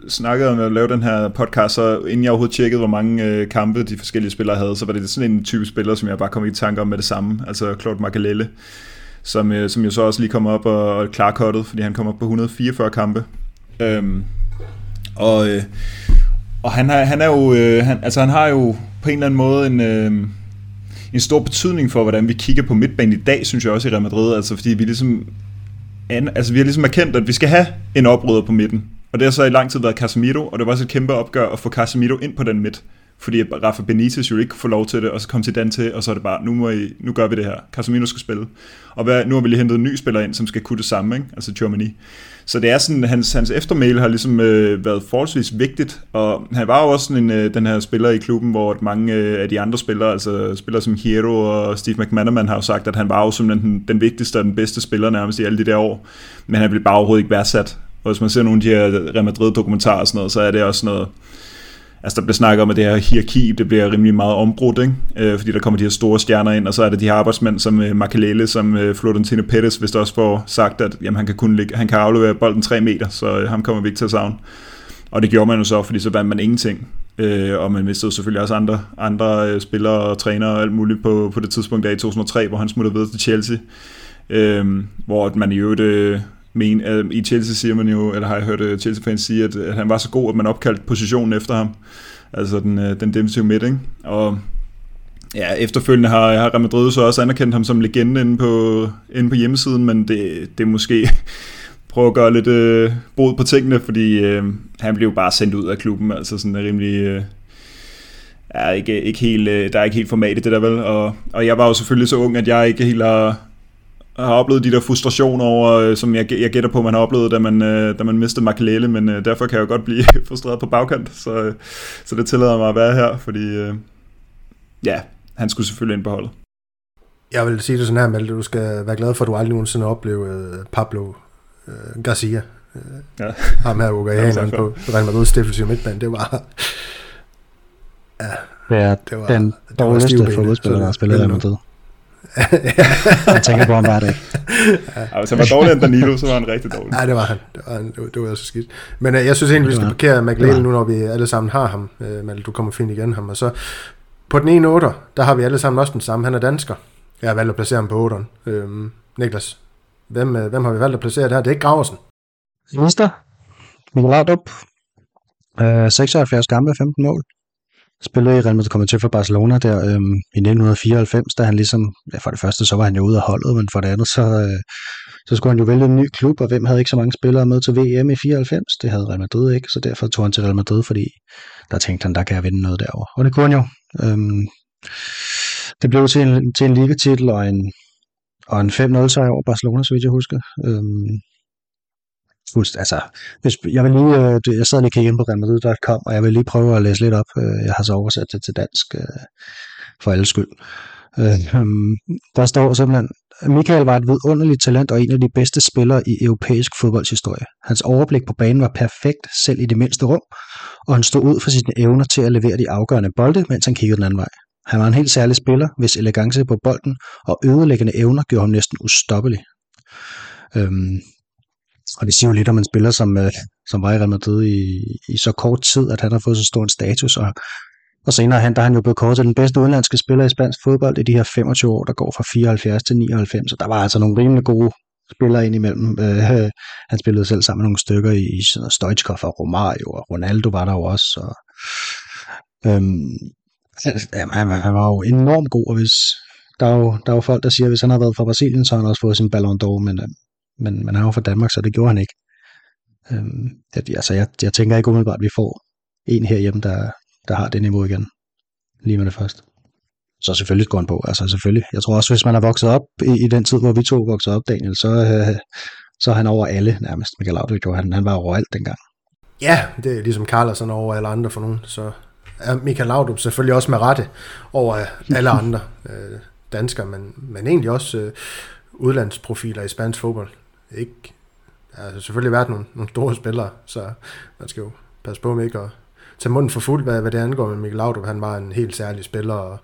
snakkede om at lave den her podcast, så inden jeg overhovedet tjekkede, hvor mange øh, kampe de forskellige spillere havde, så var det sådan en type spiller, som jeg bare kom i tanke om med det samme. Altså Claude Makalele, som, øh, som jo så også lige kom op og, og klarkottet, fordi han kommer op på 144 kampe. Øhm, og, øh, og han, har, han er jo, øh, han, altså han har jo på en eller anden måde en... Øh, en stor betydning for, hvordan vi kigger på midtbanen i dag, synes jeg også i Real Madrid, altså fordi vi ligesom an, altså vi har ligesom erkendt, at vi skal have en oprydder på midten. Og det har så i lang tid været Casemiro, og det var også et kæmpe opgør at få Casemiro ind på den midt. Fordi Rafa Benitez jo ikke får lov til det, og så kom til Dante, og så er det bare, nu, må I, nu gør vi det her. Casemiro skal spille. Og hvad, nu har vi lige hentet en ny spiller ind, som skal kunne det samme, ikke? altså Germany. Så det er sådan, hans, hans eftermæl har ligesom øh, været forholdsvis vigtigt, og han var jo også sådan en, øh, den her spiller i klubben, hvor mange øh, af de andre spillere, altså spillere som Hero og Steve McManaman har jo sagt, at han var jo simpelthen den, den vigtigste og den bedste spiller nærmest i alle de der år, men han blev bare overhovedet ikke værdsat. Og hvis man ser nogle af de her Real Madrid dokumentarer og sådan noget, så er det også noget, altså der bliver snakket om, at det her hierarki, det bliver rimelig meget ombrudt, ikke? Øh, fordi der kommer de her store stjerner ind, og så er det de her arbejdsmænd som øh, Makalele, som øh, Florentino Pettis, hvis der også får sagt, at jamen, han, kan kun ligge, han kan aflevere bolden 3 meter, så øh, ham kommer vi ikke til at savne. Og det gjorde man jo så, fordi så vandt man ingenting. Øh, og man mistede selvfølgelig også andre, andre øh, spillere og trænere og alt muligt på, på det tidspunkt der i 2003, hvor han smuttede videre til Chelsea. Øh, hvor man i øvrigt... Øh, men, øh, i Chelsea siger man jo, eller har jeg hørt uh, Chelsea-fans sige, at, at han var så god, at man opkaldte positionen efter ham. Altså den, øh, den defensive midt, ikke? Og ja, efterfølgende har, har Real Madrid så også anerkendt ham som legende inde på, inde på hjemmesiden, men det, det er måske [laughs] prøve at gøre lidt øh, brud på tingene, fordi øh, han blev bare sendt ud af klubben, altså sådan rimelig... Øh, er ikke, ikke helt, øh, der er ikke helt format i det der vel, og, og jeg var jo selvfølgelig så ung, at jeg ikke helt har, har oplevet de der frustrationer over, øh, som jeg, jeg gætter på, man har oplevet, da man, øh, da man mistede Makalele, men øh, derfor kan jeg jo godt blive [laughs] frustreret på bagkant, så, så det tillader mig at være her, fordi ja, han skulle selvfølgelig ind på holdet. Jeg vil sige det sådan her, Malte, du skal være glad for, at du aldrig nogensinde opleve Pablo uh, Garcia. Uh, ja. Ham her Uruguayaneren [laughs] på Real Madrid's defensive midtbane, det var... Ja, det var, den dårligste fodboldspiller, der har spillet i Real Madrid. Jeg tænker på ham hver dag. Ja. hvis han var dårligere end Danilo, så var han rigtig dårlig. Nej, det var han. Det var, han. Det var, det var så skidt. Men uh, jeg synes egentlig, vi skal parkere McLean nu, når vi alle sammen har ham. Uh, Malte, du kommer fint igen ham. Og så på den ene 8, der har vi alle sammen også den samme. Han er dansker. Jeg har valgt at placere ham på 8'eren. Øhm, Niklas, hvem, uh, hvem har vi valgt at placere det her? Det er ikke Graversen. Vester. Mikkel Laudrup. Uh, 76 gamle, 15 mål spillede i Real Madrid, kom til for Barcelona der øhm, i 1994, da han ligesom, ja, for det første så var han jo ude af holdet, men for det andet så, øh, så skulle han jo vælge en ny klub, og hvem havde ikke så mange spillere med til VM i 94? Det havde Real Madrid ikke, så derfor tog han til Real Madrid, fordi der tænkte han, der kan jeg vinde noget derovre. Og det kunne han jo. Øhm, det blev til en, til en ligatitel og en, og en 5-0 sejr over Barcelona, så vidt jeg husker. Øhm, Fuldst, altså, hvis, jeg vil lige, øh, jeg sad lige og kiggede ind på realmadrid.com, og jeg vil lige prøve at læse lidt op. Øh, jeg har så oversat det til dansk øh, for alle skyld. Øh, hmm, der står simpelthen, Michael var et vidunderligt talent og en af de bedste spillere i europæisk fodboldshistorie. Hans overblik på banen var perfekt, selv i det mindste rum, og han stod ud for sine evner til at levere de afgørende bolde, mens han kiggede den anden vej. Han var en helt særlig spiller, hvis elegance på bolden og ødelæggende evner gjorde ham næsten ustoppelig. Øhm, og det siger jo lidt om en spiller, som, øh, som var i Real Madrid i, i så kort tid, at han har fået så stor en status. Og, og senere han, der er han jo blevet kåret til den bedste udenlandske spiller i spansk fodbold i de her 25 år, der går fra 74 til 99. Så der var altså nogle rimelig gode spillere ind imellem. Øh, [laughs] han spillede selv sammen med nogle stykker i, i sådan Stoichkov og Romario, og Ronaldo var der jo også. Og, øhm, jamen, han, han var jo enormt god, og hvis, der er, jo, der er jo folk, der siger, at hvis han har været fra Brasilien, så har han også fået sin Ballon d'Or, men, øh, men, men han var fra Danmark, så det gjorde han ikke. Øhm, det, altså, jeg, jeg tænker ikke umiddelbart, at vi får en herhjemme, der, der har det niveau igen. lige med det første. Så selvfølgelig går han på, altså selvfølgelig. Jeg tror også, hvis man har vokset op i, i den tid, hvor vi to voksede op, Daniel, så, øh, så er han over alle nærmest. Michael Laudrup, han, han var overalt dengang. Ja, det er ligesom Carlsen over alle andre for nogen, så er Michael Laudrup selvfølgelig også med rette over alle andre [laughs] øh, danskere, men, men egentlig også øh, udlandsprofiler i spansk fodbold. Ikke, der har selvfølgelig været nogle, nogle store spillere, så man skal jo passe på med ikke at tage munden for fuld, hvad, hvad det angår med Mikkel Laudrup. Han var en helt særlig spiller, og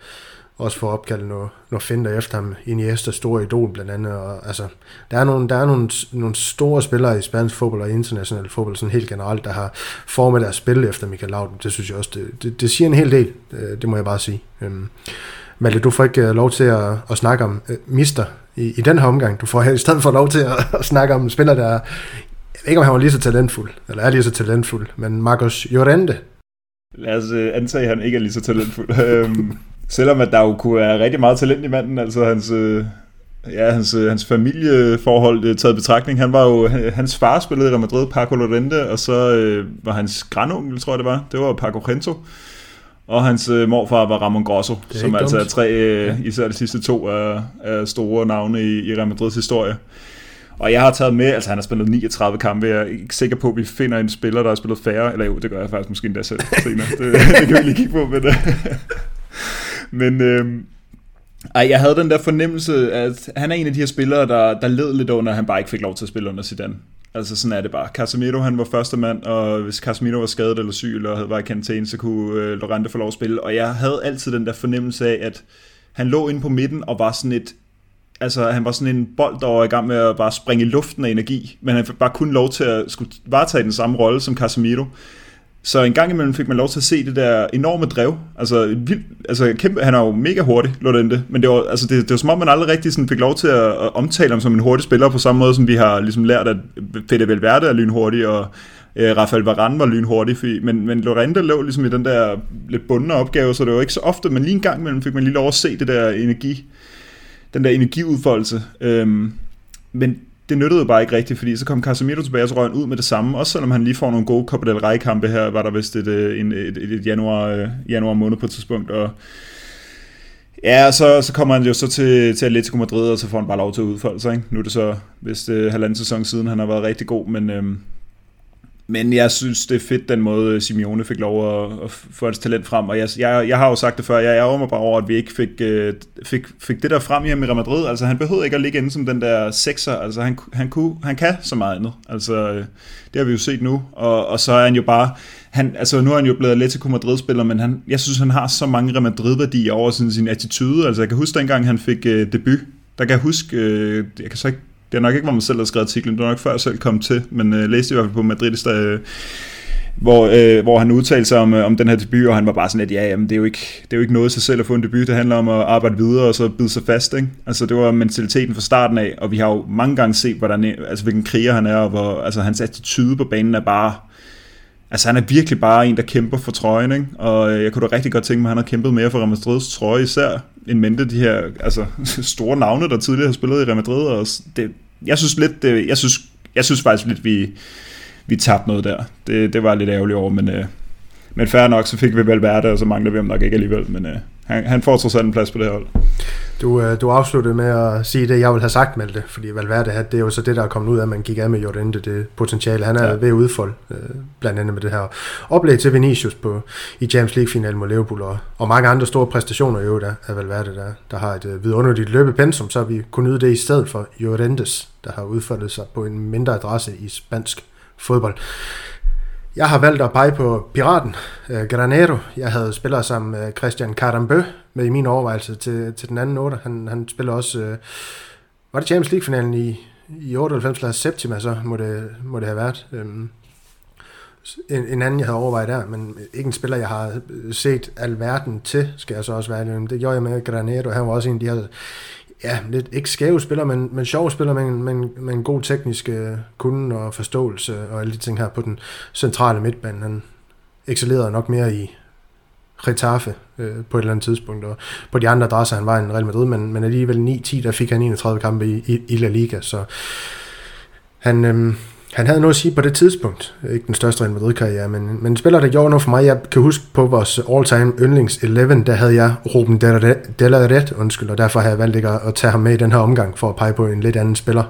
også for at opkalde noget, noget finder efter ham. Iniesta, store idol blandt andet. Og, altså, der er, nogle, der er nogle, nogle store spillere i spansk fodbold og international fodbold sådan helt generelt, der har formet deres spil efter Michael Laudrup. Det synes jeg også, det, det, det siger en hel del. Det, det må jeg bare sige. Øhm, Malte, du får ikke øh, lov til at, at snakke om øh, mister i, i den her omgang. Du får i stedet for lov til at, [laughs] at snakke om spiller, der jeg ved ikke, om han var lige så talentfuld, eller er lige så talentfuld, men Marcos Llorente. Lad os øh, antage, at han ikke er lige så talentfuld. [laughs] Øhm, selvom at der jo kunne være rigtig meget talent i manden, altså hans, øh, ja, hans, øh, hans familieforhold øh, taget betragtning. Han var jo, hans far spillede i Real Madrid, Paco Llorente, og så øh, var hans grandonkel, tror jeg det var, det var Paco Rento. Og hans øh, morfar var Ramon Grosso, som altså er tre, øh, ja. især de sidste to, er, er store navne i, i Real Madrids historie. Og jeg har taget med, altså han har spillet 39 kampe, jeg er ikke sikker på, at vi finder en spiller, der har spillet færre, eller jo, det gør jeg faktisk måske endda selv senere, det, [laughs] det kan vi lige kigge på, men, øh, [laughs] men øh, ej, jeg havde den der fornemmelse, at han er en af de her spillere, der, der led lidt under, at han bare ikke fik lov til at spille under Zidane. Altså sådan er det bare. Casemiro han var første mand, og hvis Casemiro var skadet eller syg, eller havde var i karantæne, så kunne øh, Lorente få lov at spille. Og jeg havde altid den der fornemmelse af, at han lå inde på midten og var sådan et altså han var sådan en bold, der var i gang med at bare springe i luften af energi, men han fik bare kun lov til at skulle varetage den samme rolle som Casemiro. Så en gang imellem fik man lov til at se det der enorme drev. Altså, vild, altså kæmpe, han er jo mega hurtig, Lorente, men det var, altså, det, det var som om, man aldrig rigtig sådan fik lov til at, at omtale ham som en hurtig spiller, på samme måde som vi har ligesom lært, at Fede Valverde er lynhurtig, og øh, Rafael Varane var lynhurtig, fordi, men, men Lorente lå ligesom i den der lidt bundne opgave, så det var ikke så ofte, men lige en gang imellem fik man lige lov at se det der energi, den der energiudfoldelse. Øhm, men det nyttede jo bare ikke rigtigt, fordi så kom Casemiro tilbage, og så røg han ud med det samme, også selvom han lige får nogle gode Copa del Rey kampe her, var der vist et, øh, et, et, et, et januar, øh, januar måned på et tidspunkt, og Ja, så, så kommer han jo så til, til Atletico Madrid, og så får han bare lov til at udfolde sig. Ikke? Nu er det så vist øh, halvanden sæson siden, han har været rigtig god, men, øh, men jeg synes, det er fedt, den måde øh, Simeone fik lov at, at få hans talent frem. Og jeg, jeg, jeg har jo sagt det før, jeg ærger mig bare over, at vi ikke fik, øh, fik, fik det der frem hjemme i Real Madrid. Altså, han behøvede ikke at ligge inde som den der sekser. Altså, han, han, kunne, han kan så meget andet. Altså, øh, det har vi jo set nu. Og, og så er han jo bare... Han, altså, nu er han jo blevet Atletico Madrid-spiller, men han, jeg synes, han har så mange Real Madrid-værdier over sådan, sin attitude. Altså, jeg kan huske dengang, han fik øh, debut. Der kan jeg huske... Øh, jeg kan så ikke det er nok ikke, hvor man selv har skrevet artiklen, det var nok før jeg selv kom til, men øh, læste i hvert fald på Madrid, øh, hvor, øh, hvor han udtalte sig om, øh, om den her debut, og han var bare sådan lidt, ja, jamen, det, er jo ikke, det er jo ikke noget til selv at få en debut, det handler om at arbejde videre og så bide sig fast. Ikke? Altså, det var mentaliteten fra starten af, og vi har jo mange gange set, hvordan, øh, altså, hvilken kriger han er, og hvor, altså, hans attitude på banen er bare, altså han er virkelig bare en, der kæmper for trøjen, ikke? og øh, jeg kunne da rigtig godt tænke mig, at han har kæmpet mere for Real Madrids trøje især, end mente de her altså, [laughs] store navne, der tidligere har spillet i Real Madrid, og det, jeg synes lidt, det, jeg synes, jeg synes faktisk lidt, vi, vi tabte noget der. Det, det var lidt ærgerligt over, men, øh, men færre nok, så fik vi vel værte, og så mangler vi ham nok ikke alligevel, men øh, han, han får trods alt en plads på det hold. Du, øh, du afsluttede med at sige det, jeg vil have sagt, med det, fordi Valverde, det er jo så det, der er kommet ud af, at man gik af med Jordan, det potentiale. Han er ja. ved at udfolde, øh, blandt andet med det her oplæg til Vinicius på, i Champions League-finalen mod Liverpool, og, og mange andre store præstationer i øvrigt af Valverde, der, der har et øh, vidunderligt løbepensum, så vi kunne nyde det i stedet for Jordantes, der har udfoldet sig på en mindre adresse i spansk fodbold. Jeg har valgt at pege på Piraten, øh, Granero. Jeg havde spillet som øh, Christian Carambø med i min overvejelse til, til den anden 8. Han, han spiller også... Øh, var det Champions League-finalen i, i 98 eller Septima, så må det, må det have været. Øhm, en, en anden, jeg havde overvejet der, men ikke en spiller, jeg har set alverden til, skal jeg så også være. Det gjorde jeg med Granero. Han var også en af de her ja, lidt ikke skæve spiller, men, men sjove spiller med med, med en god teknisk øh, kunde og forståelse og alle de ting her på den centrale midtbane. Han excellerede nok mere i Retaffe øh, på et eller andet tidspunkt, og på de andre adresser, han var en Real Madrid, men, men alligevel 9-10, der fik han 31 kampe i, i, i La Liga, så han, øh, han havde noget at sige på det tidspunkt. Ikke den største Real Madrid-karriere, men, men en spiller, der gjorde noget for mig. Jeg kan huske på vores all-time yndlings 11, der havde jeg Ruben Delaret, undskyld, og derfor har jeg valgt ikke at tage ham med i den her omgang, for at pege på en lidt anden spiller.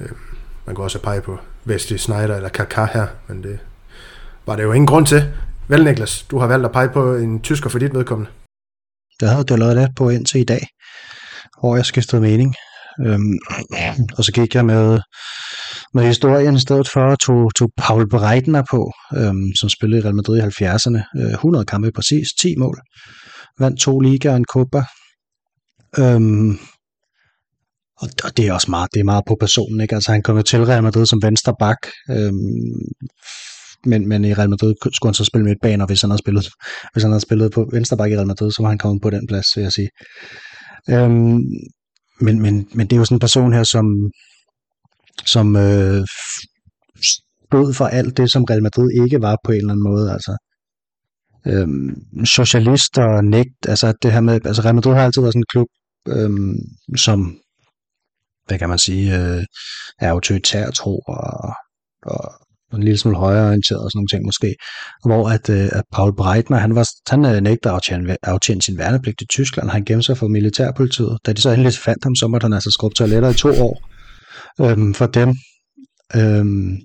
Øhm, man kan også pege på Wesley Snyder eller Kaká her, men det var det jo ingen grund til. Vel, Niklas, du har valgt at pege på en tysker for dit vedkommende. Det havde jeg på indtil i dag, hvor jeg skiftede mening. Øhm, og så gik jeg med, med historien i stedet for, tog, tog Paul Breitner på, øhm, som spillede i Real Madrid i 70'erne. Øh, 100 kampe præcis, 10 mål. Vandt to ligaer og en kupper. Øhm, og, og det er også meget, det er meget på personen, ikke? Altså han kom til Real Madrid som venstre bak, øhm, men, men i Real Madrid skulle han så spille midtbaner, hvis han havde spillet, hvis han havde spillet på venstre bak i Real Madrid, så var han kommet på den plads, vil jeg sige. Øhm, men, men, men det er jo sådan en person her, som, som øh, stod for alt det, som Real Madrid ikke var på en eller anden måde. Altså, øhm, socialister, nægt, altså det her med, altså Real Madrid har altid været sådan en klub, øhm, som, hvad kan man sige, øh, er autoritær tro og, og en lille smule højreorienteret og sådan nogle ting måske, hvor at, øh, at Paul Breitner, han, var, han øh, nægter at aftjene, sin værnepligt i Tyskland, han gemte sig for militærpolitiet. Da de så endelig fandt ham, så måtte han altså skrubbe toiletter i to år øhm, for dem. Øhm,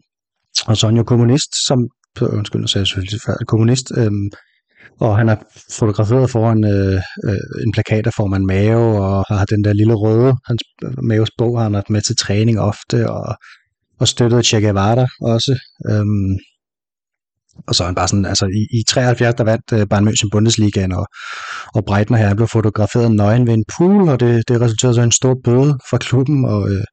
og så er han jo kommunist, som, undskyld, nu sagde jeg selvfølgelig kommunist, øhm, og han er fotograferet foran øh, øh, en plakat af formand Mao, og har den der lille røde, hans Maos bog har han har med til træning ofte, og og støttet Che Guevara også. Øhm, og så er han bare sådan, altså i, i 73, der vandt øh, Bayern München Bundesligaen, og, og Breitner her blev fotograferet nøgen ved en pool, og det, det resulterede så en stor bøde fra klubben, og, øh,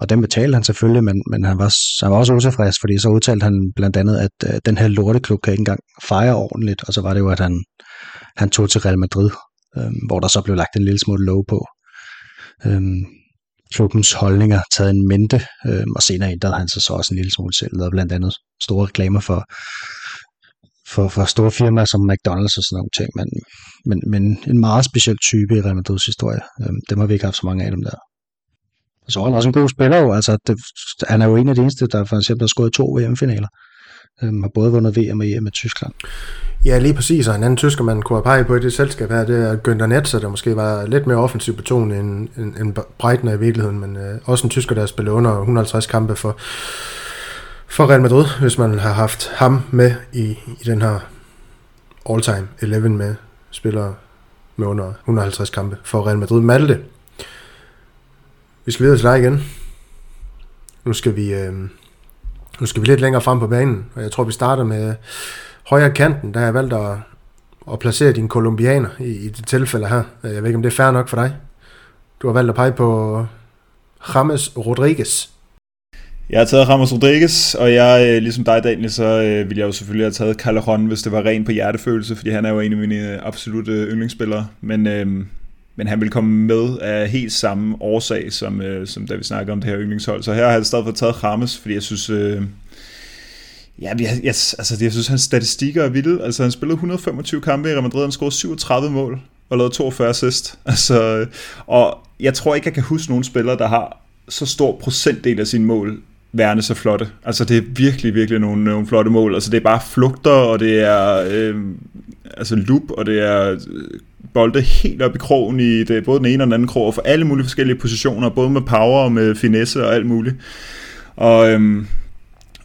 og den betalte han selvfølgelig, men, men han, var, han var også utilfreds, fordi så udtalte han blandt andet, at øh, den her lorteklub kan ikke engang fejre ordentligt, og så var det jo, at han, han tog til Real Madrid, øh, hvor der så blev lagt en lille smule lov på. Øh, klubbens holdninger taget en mente, øh, og senere ændrede han sig så også en lille smule selv, og blandt andet store reklamer for, for, for store firmaer som McDonald's og sådan nogle ting, men, men, men en meget speciel type i Real Madrid's historie. Øhm, dem har vi ikke haft så mange af dem der. Og så er han også en god spiller jo, altså det, han er jo en af de eneste, der for eksempel har skåret to VM-finaler. Øhm, har både vundet VM og EM med Tyskland. Ja, lige præcis, og en anden tysker, man kunne have peget på i det selskab her, det er Günther Netzer, der måske var lidt mere offensiv betonet end, end, end Breitner i virkeligheden, men øh, også en tysker, der har spillet under 150 kampe for, for Real Madrid, hvis man har haft ham med i, i den her all-time 11 med spillere med under 150 kampe for Real Madrid. Malte, vi skal videre til dig igen. Nu skal vi, øh, nu skal vi lidt længere frem på banen, og jeg tror, vi starter med højre kanten, der har jeg valgt at, at placere din kolumbianer i, i det tilfælde her. Jeg ved ikke, om det er fair nok for dig. Du har valgt at pege på James Rodriguez. Jeg har taget Ramos Rodriguez, og jeg, øh, ligesom dig Daniel, så øh, ville jeg jo selvfølgelig have taget Calderon, hvis det var ren på hjertefølelse, fordi han er jo en af mine øh, absolute øh, yndlingsspillere. Men, øhm, men han vil komme med af helt samme årsag, som, øh, som da vi snakkede om det her yndlingshold. Så her har jeg stadig fået taget Ramos, fordi jeg synes, øh, Ja, jeg, jeg, altså, jeg synes, hans statistikker er vilde. Altså, han spillede 125 kampe i Real Madrid, han scorede 37 mål og lavede 42 assist. [laughs] Altså, og jeg tror ikke, jeg kan huske nogen spillere, der har så stor procentdel af sine mål værende så flotte. Altså, det er virkelig, virkelig nogle, nogle flotte mål. Altså, det er bare flugter, og det er øh, altså loop, og det er øh, bolde helt op i krogen i det, både den ene og den anden krog, og for alle mulige forskellige positioner, både med power og med finesse og alt muligt. Og øhm,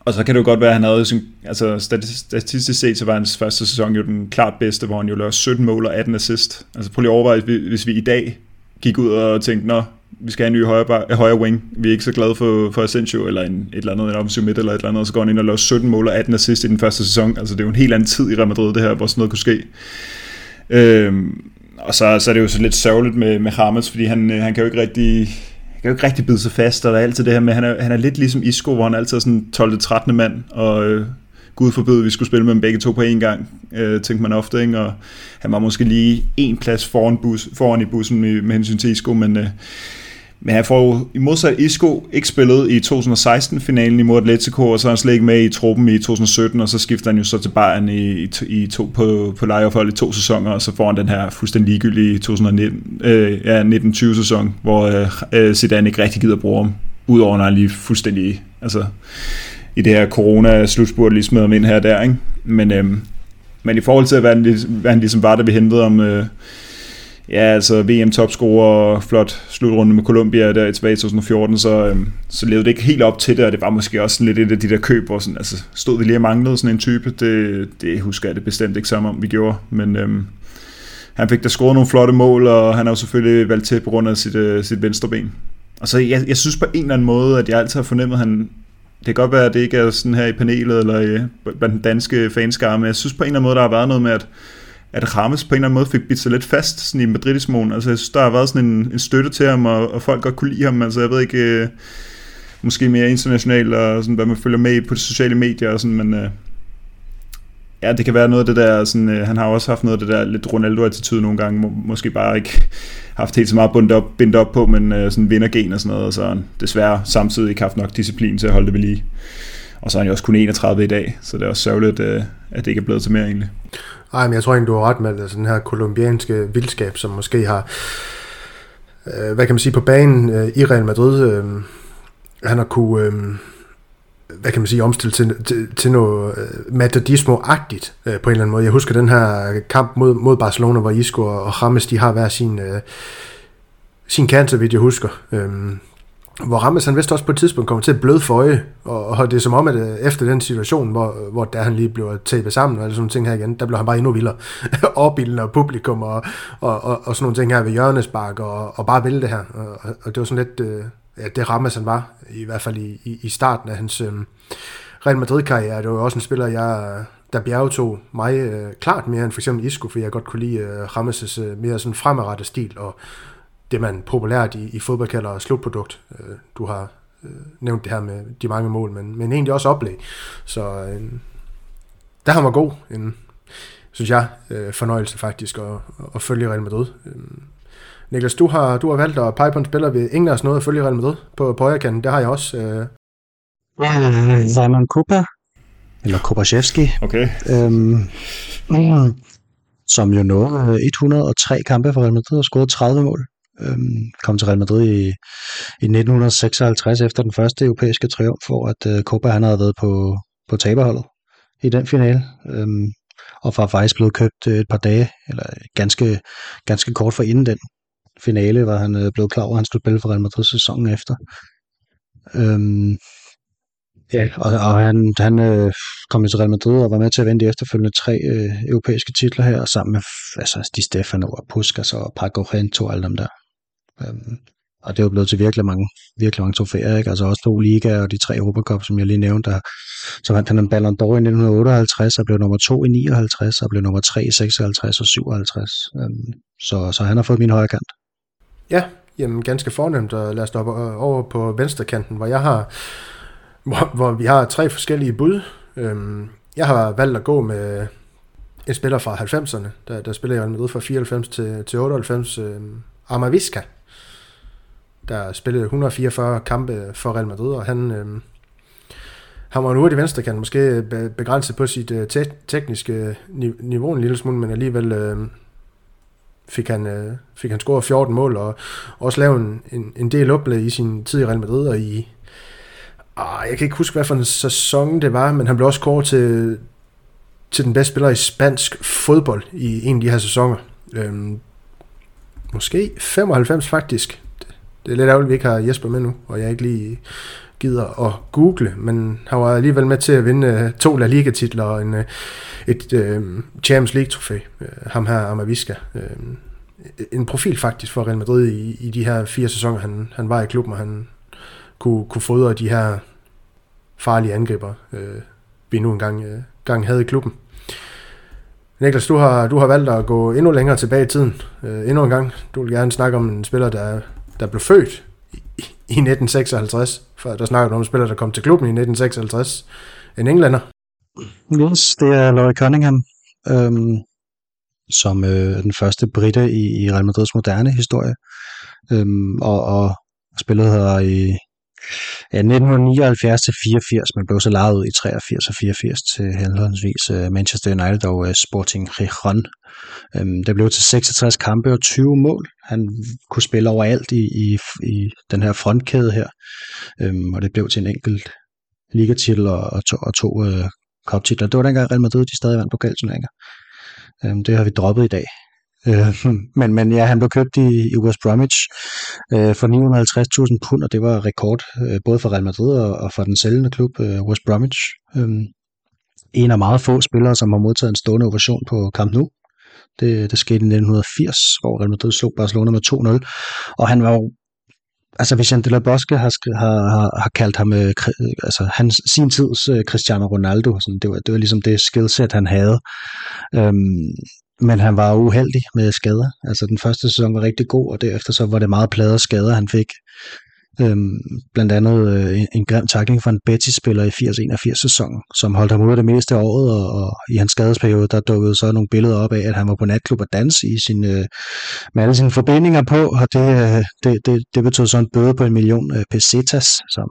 og så kan det jo godt være, at han havde, sin, altså statistisk set, så var hans første sæson jo den klart bedste, hvor han jo lavede 17 mål og 18 assist. Altså prøv lige at overveje, hvis vi i dag gik ud og tænkte, nå, vi skal have en ny højre, højre wing, vi er ikke så glade for, for Asensio, eller en, et eller andet, en offensiv midt, eller et eller andet, og så går han ind og laver 17 mål og 18 assist i den første sæson. Altså det er jo en helt anden tid i Real Madrid, det her, hvor sådan noget kunne ske. Øhm, og så, så er det jo så lidt sørgeligt med, med Hamas, fordi han, øh, han kan jo ikke rigtig kan jo ikke rigtig bide sig fast, og der er altid det her med, han er, han er lidt ligesom Isco, hvor han altid er sådan 12. 13. mand, og øh, Gud forbyde, vi skulle spille med dem begge to på én gang, øh, tænkte man ofte, ikke? og han var måske lige en plads foran, bus, foran i bussen med, med hensyn til Isco, men øh, men han får jo i modsat Isco ikke spillet i 2016-finalen imod Atletico, og så er han slet ikke med i truppen i 2017, og så skifter han jo så til Bayern i, i, to, på, på lejeophold i to sæsoner, og så får han den her fuldstændig ligegyldige 2019, øh, ja, 1920 sæson, hvor øh, øh, Zidane ikke rigtig gider bruge ham, udover når han lige fuldstændig altså, i det her corona-slutspurt lige smider ham ind her og der, ikke? Men, øh, men i forhold til, hvad han, hvad han ligesom var, da vi hentede om, øh, ja, altså VM-topscorer og flot slutrunde med Colombia der tilbage i 2014, så, øhm, så levede det ikke helt op til det, og det var måske også lidt et af de der køb, hvor sådan, altså, stod vi lige og manglede sådan en type, det, det husker jeg det bestemt ikke som om vi gjorde, men øhm, han fik da scoret nogle flotte mål, og han har jo selvfølgelig valgt til på grund af sit, øh, sit venstre ben. Og så jeg, jeg synes på en eller anden måde, at jeg altid har fornemmet, at han, det kan godt være, at det ikke er sådan her i panelet, eller øh, blandt den danske fanskare, men jeg synes på en eller anden måde, der har været noget med, at at Rames på en eller anden måde fik bidt sig lidt fast sådan i Madridismoen. Altså jeg synes, der har været sådan en, en støtte til ham, og, og folk godt kunne lide ham. Altså jeg ved ikke, øh, måske mere internationalt, og sådan, hvad man følger med på de sociale medier og sådan, men øh, ja, det kan være noget af det der, sådan, øh, han har også haft noget af det der lidt Ronaldo-attitude nogle gange, må, måske bare ikke haft helt så meget bundet op, bindt op på, men øh, sådan vindergen og sådan noget, og så desværre samtidig ikke haft nok disciplin til at holde det ved lige. Og så er han jo også kun 31 i dag, så det er også sørgeligt, øh, at det ikke er blevet til mere egentlig. Nej, men jeg tror egentlig, du har ret med det, altså den her kolumbianske vildskab, som måske har, øh, hvad kan man sige, på banen øh, i Real Madrid, øh, han har kunne, øh, hvad kan man sige, omstille til, til, til noget øh, matadismo-agtigt øh, på en eller anden måde. Jeg husker den her kamp mod, mod Barcelona, hvor Isco og Rames, de har hver sin, øh, sin cancer, vidt jeg husker. Øh, hvor Rammes han vist også på et tidspunkt kommer til at bløde for øje, og, og det er som om, at øh, efter den situation, hvor, hvor der han lige blev tabet sammen, og sådan ting her igen, der blev han bare endnu vildere. [laughs] Opbilden og publikum, og, og, og, og, sådan nogle ting her ved hjørnespark, og, og bare ville det her. Og, og det var sådan lidt, øh, ja, det Rammes han var, i hvert fald i, i, i starten af hans øh, Real Madrid-karriere. Det var jo også en spiller, jeg, der bjergetog mig øh, klart mere end for eksempel Isco, for jeg godt kunne lide øh, Rammes' øh, mere sådan fremadrettet stil, og det, man populært i, i fodbold kalder slutprodukt. Øh, du har øh, nævnt det her med de mange mål, men, men egentlig også oplæg. Så øh, der har man god. En, synes jeg, øh, fornøjelse faktisk at, at følge Real Madrid. Øh, Niklas, du har, du har valgt at pege på en spiller ved ingen af os noget at følge Real Madrid på, på højrekanten. Det har jeg også. Øh. Simon Kupa, eller Kopaszewski. Okay. Øhm, som jo nåede 103 kampe for Real Madrid og scoret 30 mål øhm, kom til Real Madrid i, i 1956 efter den første europæiske triumf, hvor at øh, Copa han havde været på, på taberholdet i den finale. Øhm, og var faktisk blevet købt øh, et par dage, eller ganske, ganske kort for inden den finale, var han øh, blevet klar over, at han skulle spille for Real Madrid sæsonen efter. Øhm, ja, og, og han, han øh, kom til Real Madrid og var med til at vinde de efterfølgende tre øh, europæiske titler her, sammen med altså, Di Stefano og Puskas og Paco Rento og alle dem der. Øhm, og det er jo blevet til virkelig mange, virkelig mange trofæer, ikke? Altså også to ligaer og de tre Europacup, som jeg lige nævnte. Der, så vandt han en Ballon d'Or i 1958 og blev nummer to i 59 og blev nummer tre i 56 og 57. Øhm, så, så han har fået min højre kant. Ja, jamen ganske fornemt. Og lad os op øh, over på venstre kanten, hvor jeg har, hvor, hvor vi har tre forskellige bud. Øhm, jeg har valgt at gå med en spiller fra 90'erne, der, der spiller jeg med fra 94 til, til 98, øhm, Amavisca der spillede 144 kampe for Real Madrid, og han, øh, han var en hurtig venstre kan måske begrænset på sit øh, te- tekniske øh, niveau en lille smule, men alligevel øh, fik han, øh, fik han scoret 14 mål, og også lavet en, en, en del oplæg i sin tid i Real Madrid, og i, ah, jeg kan ikke huske, hvad for en sæson det var, men han blev også kåret til, til den bedste spiller i spansk fodbold i en af de her sæsoner. Øhm, måske 95 faktisk. Det er lidt ærgerligt, at vi ikke har Jesper med nu, og jeg ikke lige gider at google, men han var alligevel med til at vinde øh, to La Liga-titler og en, øh, et uh, Champions League-trofæ, ham her Amavisca. Uh, en profil faktisk for Real Madrid i, i de her fire sæsoner, han, han var i klubben, og han kunne, kunne fodre de her farlige angriber, øh, vi nu engang øh, gang havde i klubben. Niklas, du har, du har valgt at gå endnu længere tilbage i tiden. Øh, endnu en gang. Du vil gerne snakke om en spiller, der der blev født i, i 1956. For der snakker du om en spiller, der kom til klubben i 1956. En englænder. Yes, det er Laurie Cunningham, øhm, som øh, den første britte i, i Real Madrids moderne historie. Øhm, og, og spillede her i Øh, ja, 1979 til 84, men blev så lejet ud i 83 og 84 til henholdsvis øh, Manchester United og øh, Sporting Gijón. Øhm, det blev til 66 kampe og 20 mål. Han kunne spille overalt i, i, i den her frontkæde her, øhm, og det blev til en enkelt ligatitel og, og to, og to øh, cup-titler. Det var dengang Real Madrid, de stadig vandt pokalturneringer. Øhm, det har vi droppet i dag. Øh, men, men ja, han blev købt i, i West Bromwich øh, for 950.000 pund, og det var rekord øh, både for Real Madrid og, og for den sælgende klub øh, West Bromwich. Øh, en af meget få spillere, som har modtaget en stående ovation på Camp Nou. Det, det skete i 1980, hvor Real Madrid slog Barcelona med 2-0. Og han var jo altså hvis Jean de la Bosque har, har, har, har kaldt ham øh, altså hans, sin tids øh, Cristiano Ronaldo, sådan, det, var, det var ligesom det skillset, han havde. Øhm, men han var uheldig med skader. Altså den første sæson var rigtig god, og derefter så var det meget plader skader, han fik. Øhm, blandt andet øh, en grim takling fra en Betis-spiller i 80-81 sæsonen, som holdt ham ude af det meste af året, og, og i hans skadesperiode, der dukkede så nogle billeder op af, at han var på natklub og dans i sin, øh, med alle sine forbindinger på, og det, øh, det, det, det betød så en bøde på en million øh, pesetas, som,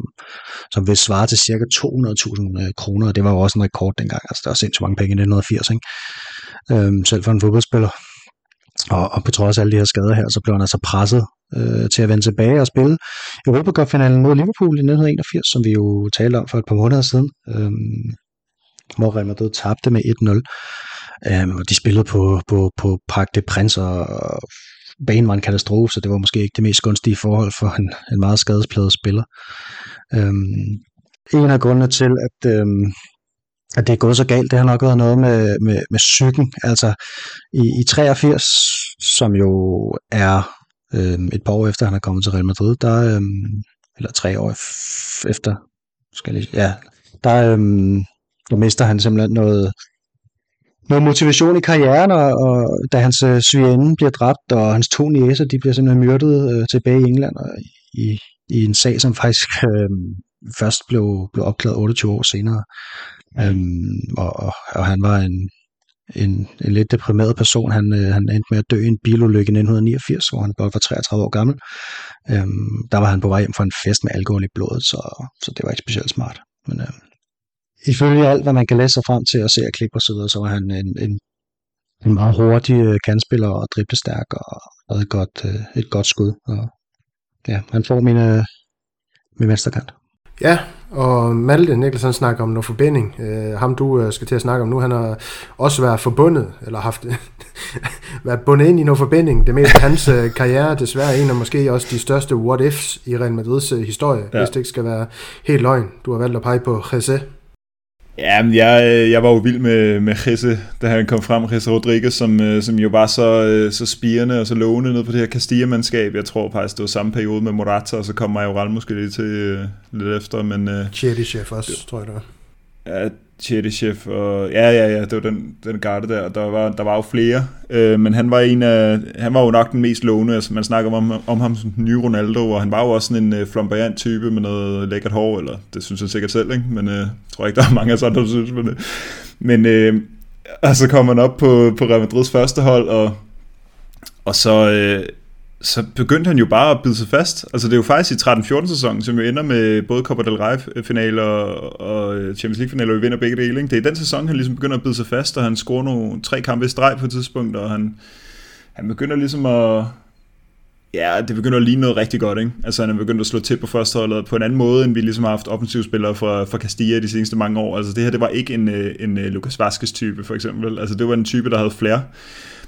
som vil svare til cirka 200.000 øh, kroner, og det var jo også en rekord dengang, altså der var sindssygt mange penge i 1980, ikke? Øhm, selv for en fodboldspiller. Og, og på trods af alle de her skader her, så blev han altså presset øh, til at vende tilbage og spille Europacup-finalen mod Liverpool i 1981, som vi jo talte om for et par måneder siden, øh, hvor Real Madrid tabte med 1-0. Øh, og de spillede på, på, på Parc des Princes, og banen var en katastrofe, så det var måske ikke det mest gunstige forhold for en, en meget skadespladet spiller. Øh, en af grundene til, at, øh, at det er gået så galt, det har nok været noget med, med, med psyken. Altså i, i 83, som jo er øh, et par år efter han er kommet til Real Madrid, der, øh, eller tre år efter, skal jeg lige, ja, der, øh, der mister han simpelthen noget, noget motivation i karrieren, og, og da hans øh, svigerinde bliver dræbt, og hans to næser, de bliver simpelthen myrdet øh, tilbage i England, og i, i en sag, som faktisk øh, først blev, blev opklaret 28 år senere. Øhm, og, og, og han var en, en, en lidt deprimeret person. Han, øh, han endte med at dø i en bilulykke i 1989, hvor han blot var 33 år gammel. Øhm, der var han på vej hjem fra en fest med alkohol i blodet, så, så det var ikke specielt smart. Men øh, ifølge alt, hvad man kan læse sig frem til og se af klip og så videre, så var han en, en, en meget hurtig øh, kandspiller og driblestærk og havde et godt, øh, et godt skud. Og, ja, han får min, øh, min venstrekant. Ja, og Malte Nikkelsen snakker om noget forbinding. Uh, ham du uh, skal til at snakke om nu, han har også været forbundet, eller haft [laughs] været bundet ind i noget forbinding. Det meste af hans uh, karriere, desværre en af måske også de største what-ifs i Real Madrids uh, historie, ja. hvis det ikke skal være helt løgn. Du har valgt at pege på Jesse. Ja, men jeg, øh, jeg var jo vild med, med Jesse, da han kom frem, Jesse Rodriguez, som, øh, som jo var så, øh, så spirende og så lovende ned på det her Castilla-mandskab. Jeg tror faktisk, det var samme periode med Morata, og så kom Majoral måske lidt til lidt efter. Men, Chef også, det, tror jeg det var. Ja, Chef og ja, ja, ja, det var den, den garde der, der var, der var jo flere, øh, men han var en af, han var jo nok den mest lovende, altså man snakker om, om ham som den nye Ronaldo, og han var jo også sådan en øh, flamboyant type med noget lækkert hår, eller det synes jeg sikkert selv, ikke? men øh, jeg tror ikke, der er mange af sådan, der synes, men, øh, men øh, og så kom han op på, på Real Madrids første hold, og, og så, øh, så begyndte han jo bare at bide sig fast. Altså det er jo faktisk i 13-14 sæsonen, som jo ender med både Copa del Rey-finaler øh, og øh, Champions League-finaler, og vi vinder begge dele. Ikke? Det er i den sæson, han ligesom begynder at bide sig fast, og han scorer nogle tre kampe i streg på et tidspunkt, og han, han begynder ligesom at... Ja, det begynder at ligne noget rigtig godt, ikke? Altså han er begyndt at slå til på førsteholdet på en anden måde, end vi ligesom har haft offensivspillere fra, fra Castilla de seneste mange år. Altså det her, det var ikke en, øh, en Lucas Vazquez type, for eksempel. Altså det var en type, der havde flere.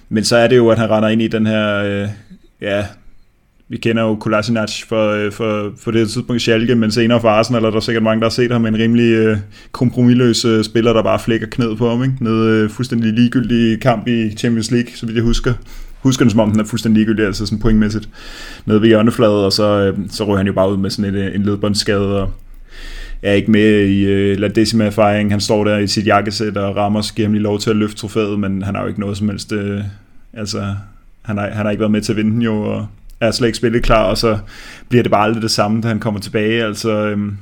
Men så er det jo, at han render ind i den her øh, ja, vi kender jo Kolasinac for, øh, for, for det tidspunkt Schalke, men senere for Arsenal er der sikkert mange, der har set ham med en rimelig øh, kompromilløs øh, spiller, der bare flækker knæet på ham. Ikke? Nede øh, fuldstændig ligegyldig kamp i Champions League, så vidt jeg husker. Husker den som om, den er fuldstændig ligegyldig, altså sådan pointmæssigt. Nede ved hjørnefladet, og så, øh, så røg han jo bare ud med sådan et, øh, en ledbåndsskade, og er ikke med i øh, La Decima erfaring. Han står der i sit jakkesæt, og Ramos giver ham lige lov til at løfte trofæet, men han har jo ikke noget som helst... Øh, altså, han har, han har ikke været med til at vinde den jo, og er slet ikke spillet klar, og så bliver det bare aldrig det samme, da han kommer tilbage. Altså, øhm,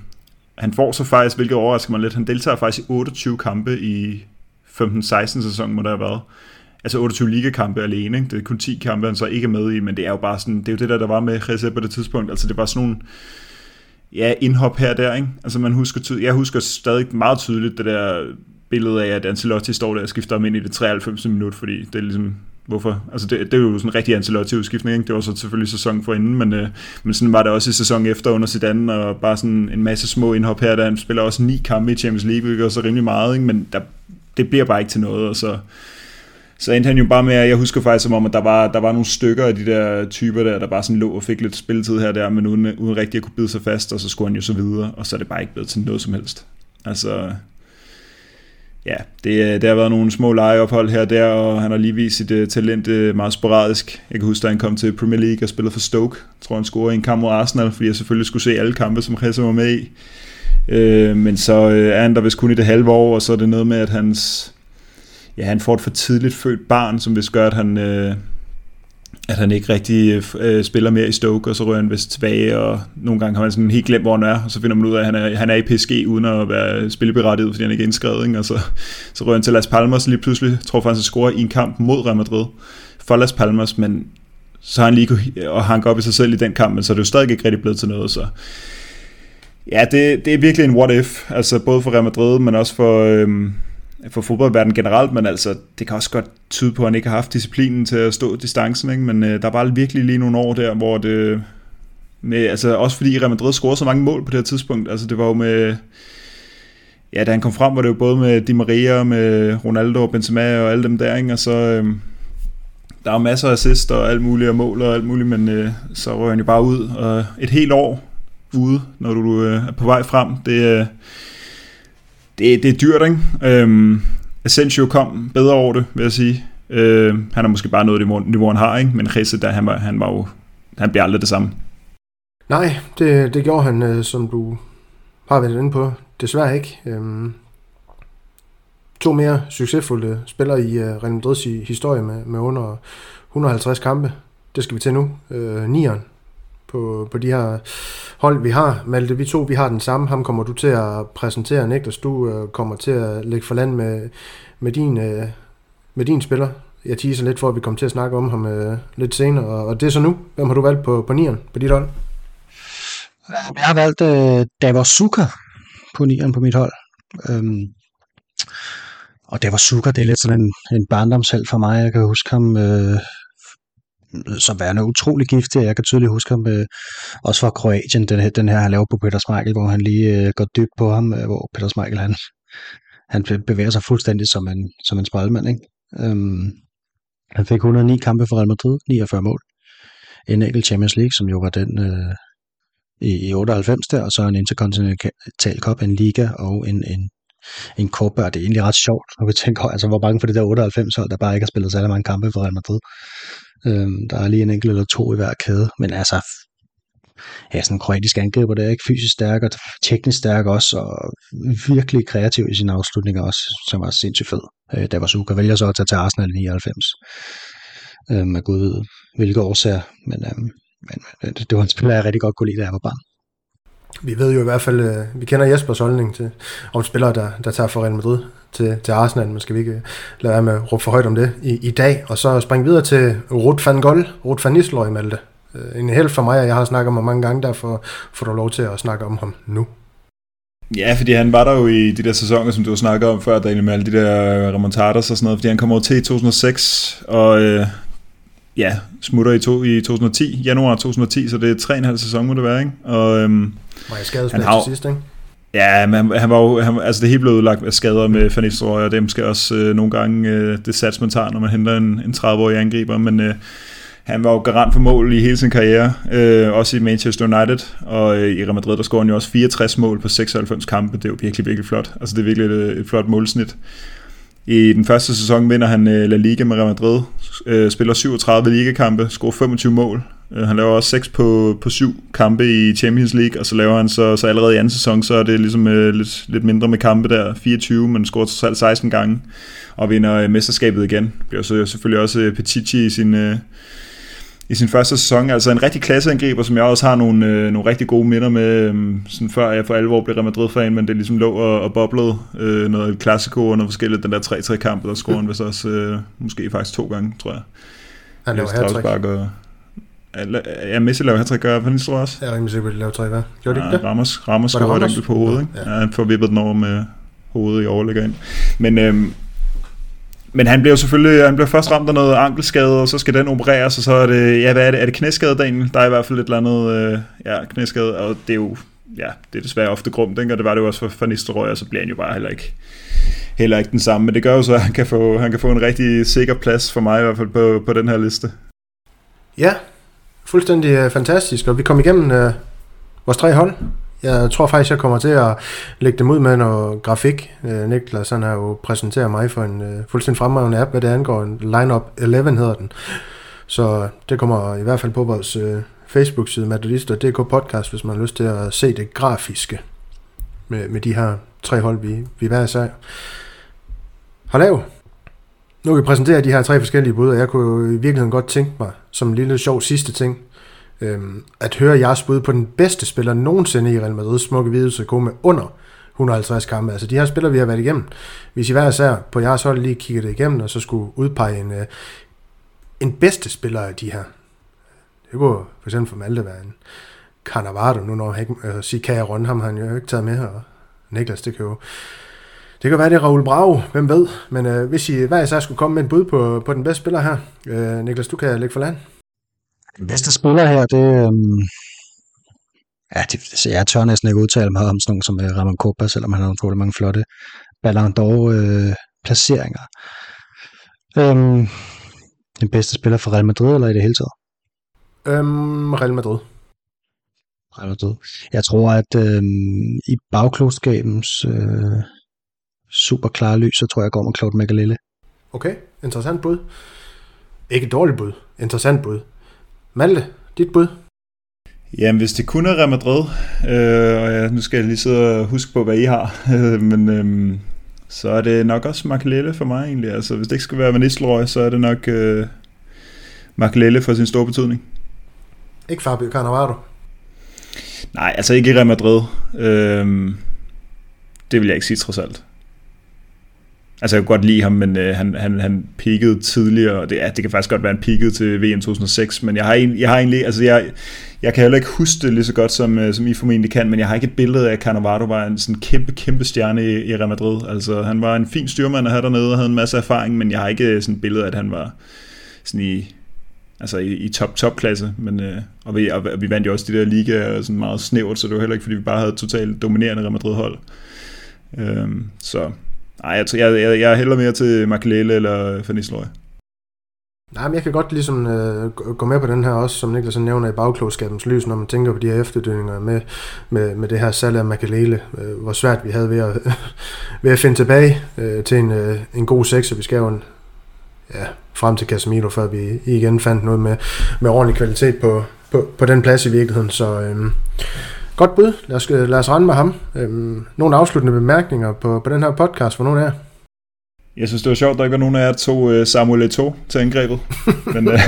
han får så faktisk, hvilket overrasker mig lidt, han deltager faktisk i 28 kampe i 15-16 sæsonen, må der have været. Altså 28 ligakampe alene, ikke? det er kun 10 kampe, han så ikke er med i, men det er jo bare sådan, det er jo det der, der var med Jesse på det tidspunkt, altså det var sådan nogle, ja, indhop her og der, ikke? Altså man husker, tydeligt, jeg husker stadig meget tydeligt det der billede af, at Ancelotti står der og skifter ham ind i det 93. minut, fordi det er ligesom, hvorfor? Altså det, det er jo sådan en rigtig Ancelotti udskiftning, ikke? Det var så selvfølgelig sæson for inden, men, øh, men sådan var det også i sæson efter under Zidane, og bare sådan en masse små indhop her, der han spiller også ni kampe i Champions League, hvilket så rimelig meget, ikke? men der, det bliver bare ikke til noget, og så, så endte han jo bare med, at jeg husker faktisk som om, at der var, der var nogle stykker af de der typer der, der bare sådan lå og fik lidt spilletid her og der, men uden, uden rigtig at kunne bide sig fast, og så skulle han jo så videre, og så er det bare ikke blevet til noget som helst. Altså, ja, det, øh, det har været nogle små lejeophold her og der, og han har lige vist sit uh, talent uh, meget sporadisk. Jeg kan huske, da han kom til Premier League og spillede for Stoke. Jeg tror, han scorede en kamp mod Arsenal, fordi jeg selvfølgelig skulle se alle kampe, som Reza var med i. Uh, men så uh, er han der vist kun i det halve år, og så er det noget med, at hans, ja, han får et for tidligt født barn, som vist gør, at han, uh, at han ikke rigtig øh, spiller mere i Stoke, og så rører han vist tilbage, og nogle gange har man sådan helt glemt, hvor han er, og så finder man ud af, at han er, han er i PSG, uden at være spilleberettiget, fordi han ikke er indskrevet, ikke? og så, så rører han til Las Palmas lige pludselig, tror faktisk, han scorer i en kamp mod Real Madrid for Las Palmas, men så har han lige og hanke op i sig selv i den kamp, men så er det jo stadig ikke rigtig blevet til noget, så ja, det, det er virkelig en what if, altså både for Real Madrid, men også for, øhm, for fodboldverdenen generelt, men altså, det kan også godt tyde på, at han ikke har haft disciplinen til at stå distancen, ikke? men øh, der er bare virkelig lige nogle år der, hvor det, med, altså også fordi Real Madrid scorede så mange mål på det her tidspunkt, altså det var jo med, ja, da han kom frem, var det jo både med Di Maria, med Ronaldo og Benzema og alle dem der, ikke? og så, øh, der er masser af assist og alt muligt og mål og alt muligt, men øh, så rører han jo bare ud, og et helt år ude, når du øh, er på vej frem, det, øh, det, det er dyrt, ikke? Øhm, Asensio kom bedre over det, vil jeg sige. Øh, han har måske bare noget niveau, niveau han har, ikke? men Risse, der, han, var, han var jo, han bliver aldrig det samme. Nej, det, det gjorde han, øh, som du har været inde på, desværre ikke. Øhm, to mere succesfulde spillere i øh, Real Madrid's historie med, med under 150 kampe. Det skal vi til nu. Øh, nieren på, på de her hold, vi har. Malte, vi to, vi har den samme. Ham kommer du til at præsentere, Niklas. Altså du øh, kommer til at lægge for land med, med, din, øh, med din spiller. Jeg teaser lidt for, at vi kommer til at snakke om ham øh, lidt senere. Og, og det er så nu. Hvem har du valgt på, på nieren på dit hold? Jeg har valgt øh, Davos Suka på nieren på mit hold. Øhm, og Davos Suka, det er lidt sådan en, en barndomsheld for mig. Jeg kan huske ham øh, som værende utrolig giftig. Jeg kan tydeligt huske ham øh, også fra Kroatien, den her, den her han laver på Peter Smeichel, hvor han lige øh, går dybt på ham, øh, hvor Peter Smeichel han, han bevæger sig fuldstændig som en, som en spejlmand. Ikke? Øhm, han fik 109 kampe for Real Madrid, 49 mål. En enkelt Champions League, som jo var den øh, i, i 98 der, og så en Intercontinental Cup, en Liga og en, en, en Copa, og det er egentlig ret sjovt, når vi tænker, altså hvor mange for det der 98 hold, der bare ikke har spillet så mange kampe for Real Madrid. Øhm, der er lige en enkelt eller to i hver kæde, men altså, ja, sådan en kroatisk angriber, der er ikke fysisk stærk og teknisk stærk også, og virkelig kreativ i sine afslutninger også, som var sindssygt fed. Øh, der var Suka vælger så at tage til Arsenal i 99. Øhm, af gud ved, hvilke årsager, men, øhm, men det, det var en spiller, jeg rigtig godt kunne lide, da jeg var barn. Vi ved jo i hvert fald, øh, vi kender Jespers holdning til, om spillere, der, der tager for Real Madrid til, til Arsenal, men skal vi ikke lade være med at råbe for højt om det i, i dag, og så springe videre til Ruth van Gol, Ruth van Nistelrooy, Malte. Øh, en held for mig, og jeg har snakket om ham mange gange, derfor får du lov til at snakke om ham nu. Ja, fordi han var der jo i de der sæsoner, som du har snakket om før, Daniel, med alle de der remontader og sådan noget, fordi han kom over til i 2006, og øh, ja, smutter i, to, i 2010, januar 2010, så det er tre en halv sæson, må det være, ikke? Og, øhm, skadet har, til sidst, ikke? Ja, men han, han var jo, han, altså det hele blev udlagt af skader med Van Nistelrooy, og dem skal også øh, nogle gange øh, det sats, man tager, når man henter en, en 30-årig angriber, men øh, han var jo garant for mål i hele sin karriere, øh, også i Manchester United, og øh, i Real Madrid, der scorede han jo også 64 mål på 96 kampe, det er jo virkelig, virkelig flot, altså det er virkelig et, et flot målsnit. I den første sæson vinder han øh, La Liga med Real Madrid, øh, spiller 37 ligakampe, scorer 25 mål. Øh, han laver også 6 på, på 7 kampe i Champions League, og så laver han så, så allerede i anden sæson, så er det ligesom øh, lidt, lidt mindre med kampe der, 24, men scorer totalt 16 gange, og vinder øh, mesterskabet igen. Bliver så selvfølgelig også øh, Petici i sin i sin første sæson. Altså en rigtig klasseangriber, som jeg også har nogle, øh, nogle rigtig gode minder med, øh, sådan før jeg for alvor blev Real Madrid-fan, men det ligesom lå og, og boblede øh, noget klassiko og noget forskelligt. Den der 3-3-kamp, der scorede han vist også øh, måske faktisk to gange, tror jeg. Han laver hat og, Ja, Messi laver hat-trick, gør jeg tror også. Jeg på, at de laver tre, hvad? Gjorde de ikke det? Ramos, Ramos scorede et på hovedet, ikke? Ja. ja. han får vippet den over med hovedet i overlægger ind. Men øhm, men han bliver selvfølgelig han bliver først ramt af noget ankelskade, og så skal den opereres, og så er det, ja, hvad er det, er det knæskade, Daniel? Der er i hvert fald et eller andet, øh, ja, knæskade, og det er jo, ja, det er desværre ofte grumt, ikke? og det var det jo også for, for Nistelrooy, og så bliver han jo bare heller ikke, heller ikke den samme, men det gør jo så, at han kan få, han kan få en rigtig sikker plads for mig i hvert fald på, på den her liste. Ja, fuldstændig øh, fantastisk, og vi kom igennem øh, vores tre hold. Jeg tror faktisk, jeg kommer til at lægge dem ud med noget grafik. Øh, Niklas han har jo præsenteret mig for en øh, fuldstændig fremragende app, hvad det angår. En Lineup 11 hedder den. Så det kommer i hvert fald på vores øh, Facebook-side, Madridister.dk podcast, hvis man har lyst til at se det grafiske med, med de her tre hold, vi, vi hver især har lavet. Nu kan vi præsentere de her tre forskellige bud, og jeg kunne jo i virkeligheden godt tænke mig, som en lille sjov sidste ting, øhm, at høre jeres bud på den bedste spiller nogensinde i Real Madrid smukke hvide gå med under 150 kampe. Altså de her spillere, vi har været igennem. Hvis I hver især på jeres hold lige kigger det igennem, og så skulle udpege en, øh, en bedste spiller af de her. Det kunne for eksempel for Malte være en Cannavaro, nu når han ikke øh, sige, kan jeg runde ham, har han jo ikke taget med her. Niklas, det kan jo det kan være, det er Raul Bravo, hvem ved. Men øh, hvis I hver især skulle komme med en bud på, på den bedste spiller her. Øh, Niklas, du kan lægge for land. Den bedste spiller her, det øhm, ja, det, så jeg tør næsten ikke udtale mig om sådan nogen som uh, Ramon Copa, selvom han har utrolig mange flotte Ballon d'Or øh, placeringer. Øhm, den bedste spiller for Real Madrid, eller i det hele taget? Øhm, Real Madrid. Real Madrid. Jeg tror, at øhm, i bagklogskabens øh, super klare lys, så tror jeg, jeg går med Claude Magalele. Okay, interessant bud. Ikke dårligt bud. Interessant bud. Malte, dit bud? Jamen, hvis det kun er Real Madrid, øh, og ja, nu skal jeg lige sidde og huske på, hvad I har, [laughs] men øh, så er det nok også Makelele for mig egentlig. Altså, hvis det ikke skal være Van Nistelrooy, så er det nok øh, Makelele for sin store betydning. Ikke Fabio Cannavaro? Nej, altså ikke Real Madrid. Øh, det vil jeg ikke sige trods alt. Altså, jeg kunne godt lide ham, men øh, han, han, han peakede tidligere, og det, ja, det kan faktisk godt være, han peakede til VM 2006, men jeg har, en, jeg har egentlig, altså jeg, jeg kan heller ikke huske det lige så godt, som, øh, som I formentlig kan, men jeg har ikke et billede af, at Cannavaro var en sådan kæmpe, kæmpe stjerne i, i Real Madrid. Altså, han var en fin styrmand at have dernede, og havde en masse erfaring, men jeg har ikke øh, sådan et billede af, at han var sådan i, altså i, i top, top klasse, men, øh, og, vi, og vi vandt jo også de der ligaer sådan meget snævert, så det var heller ikke, fordi vi bare havde totalt dominerende Real Madrid hold. Øh, så Nej, jeg, jeg, jeg, jeg hælder mere til Makelele eller Fanisloy. Nej, men jeg kan godt ligesom øh, gå med på den her også, som Niklas nævner i bagklogskabens lys, når man tænker på de her efterdønninger med, med, med det her salg af Makalele, øh, hvor svært vi havde ved at, [laughs] ved at finde tilbage øh, til en, øh, en god sekser. Vi skal jo en, ja, frem til Casemiro, før vi igen fandt noget med, med ordentlig kvalitet på, på, på den plads i virkeligheden. Så øh, Godt bud. Lad os, lad os rende med ham. Øhm, nogle afsluttende bemærkninger på, på den her podcast for nogle af jer? Jeg synes, det var sjovt, at der ikke var nogen af jer, der tog uh, Samuel Eto'o til angrebet. [laughs] Men uh,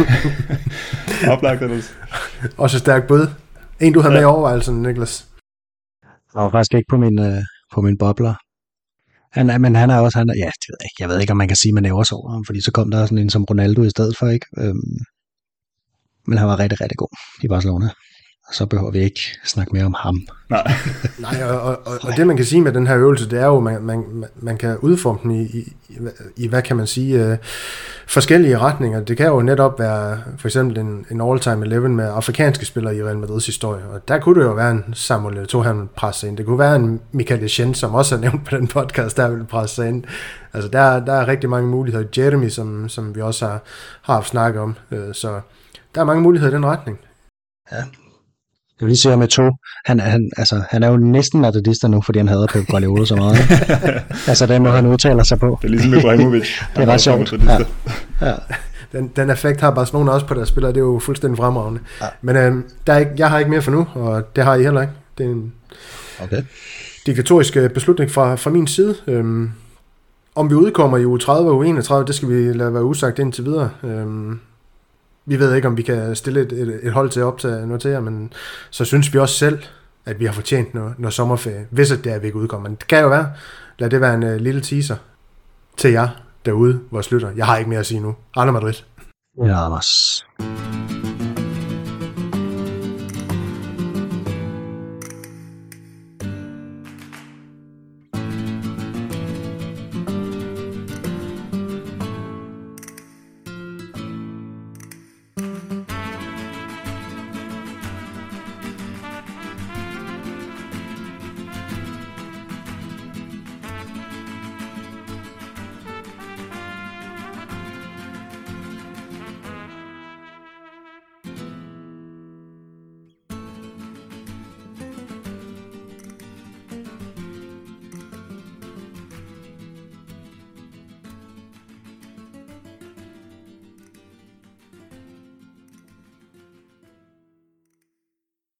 [laughs] oplagt er det. Også stærk bud. En, du havde ja. med i overvejelsen, Niklas. Jeg var faktisk ikke på min, uh, på min bobler. Han, men han er også, han er, ja, det ved jeg, ikke. jeg ved ikke, om man kan sige, at man er også over ham, fordi så kom der sådan en som Ronaldo i stedet for, ikke? Øhm, men han var rigtig, rigtig god i Barcelona så behøver vi ikke snakke mere om ham. Nej, [laughs] Nej og, og, og det man kan sige med den her øvelse, det er jo, at man, man, man kan udforme den i, i, i, hvad kan man sige, uh, forskellige retninger. Det kan jo netop være for eksempel en, en all-time 11 med afrikanske spillere i Real Madrids historie, og der kunne det jo være en Samuel to han presse ind. Det kunne være en Michael Echen, som også er nævnt på den podcast, der vil presse ind. Altså der, der er rigtig mange muligheder. Jeremy, som, som vi også har, har haft snakket om. Uh, så der er mange muligheder i den retning. Ja, jeg vil lige sige med to. Han, han, altså, han er jo næsten madridista nu, fordi han hader Pep Guardiola så meget. [laughs] altså den måde, han udtaler sig på. Det er ligesom Ibrahimovic. [laughs] det er ret sjovt. Ja. Ja. Den, den effekt har Barcelona også på deres spillere, det er jo fuldstændig fremragende. Ja. Men øh, der er ikke, jeg har ikke mere for nu, og det har I heller ikke. Det er en okay. diktatorisk øh, beslutning fra, fra min side. Øhm, om vi udkommer i uge 30 og uge 31, det skal vi lade være usagt indtil videre. Øhm, vi ved ikke, om vi kan stille et, et, et hold til op til noget til jer, men så synes vi også selv, at vi har fortjent noget, noget sommerferie, hvis det er, at vi ikke udkommer. Men det kan jo være. Lad det være en uh, lille teaser til jer derude, vores lytter. Jeg har ikke mere at sige nu. Andre Madrid. Ja, Anders.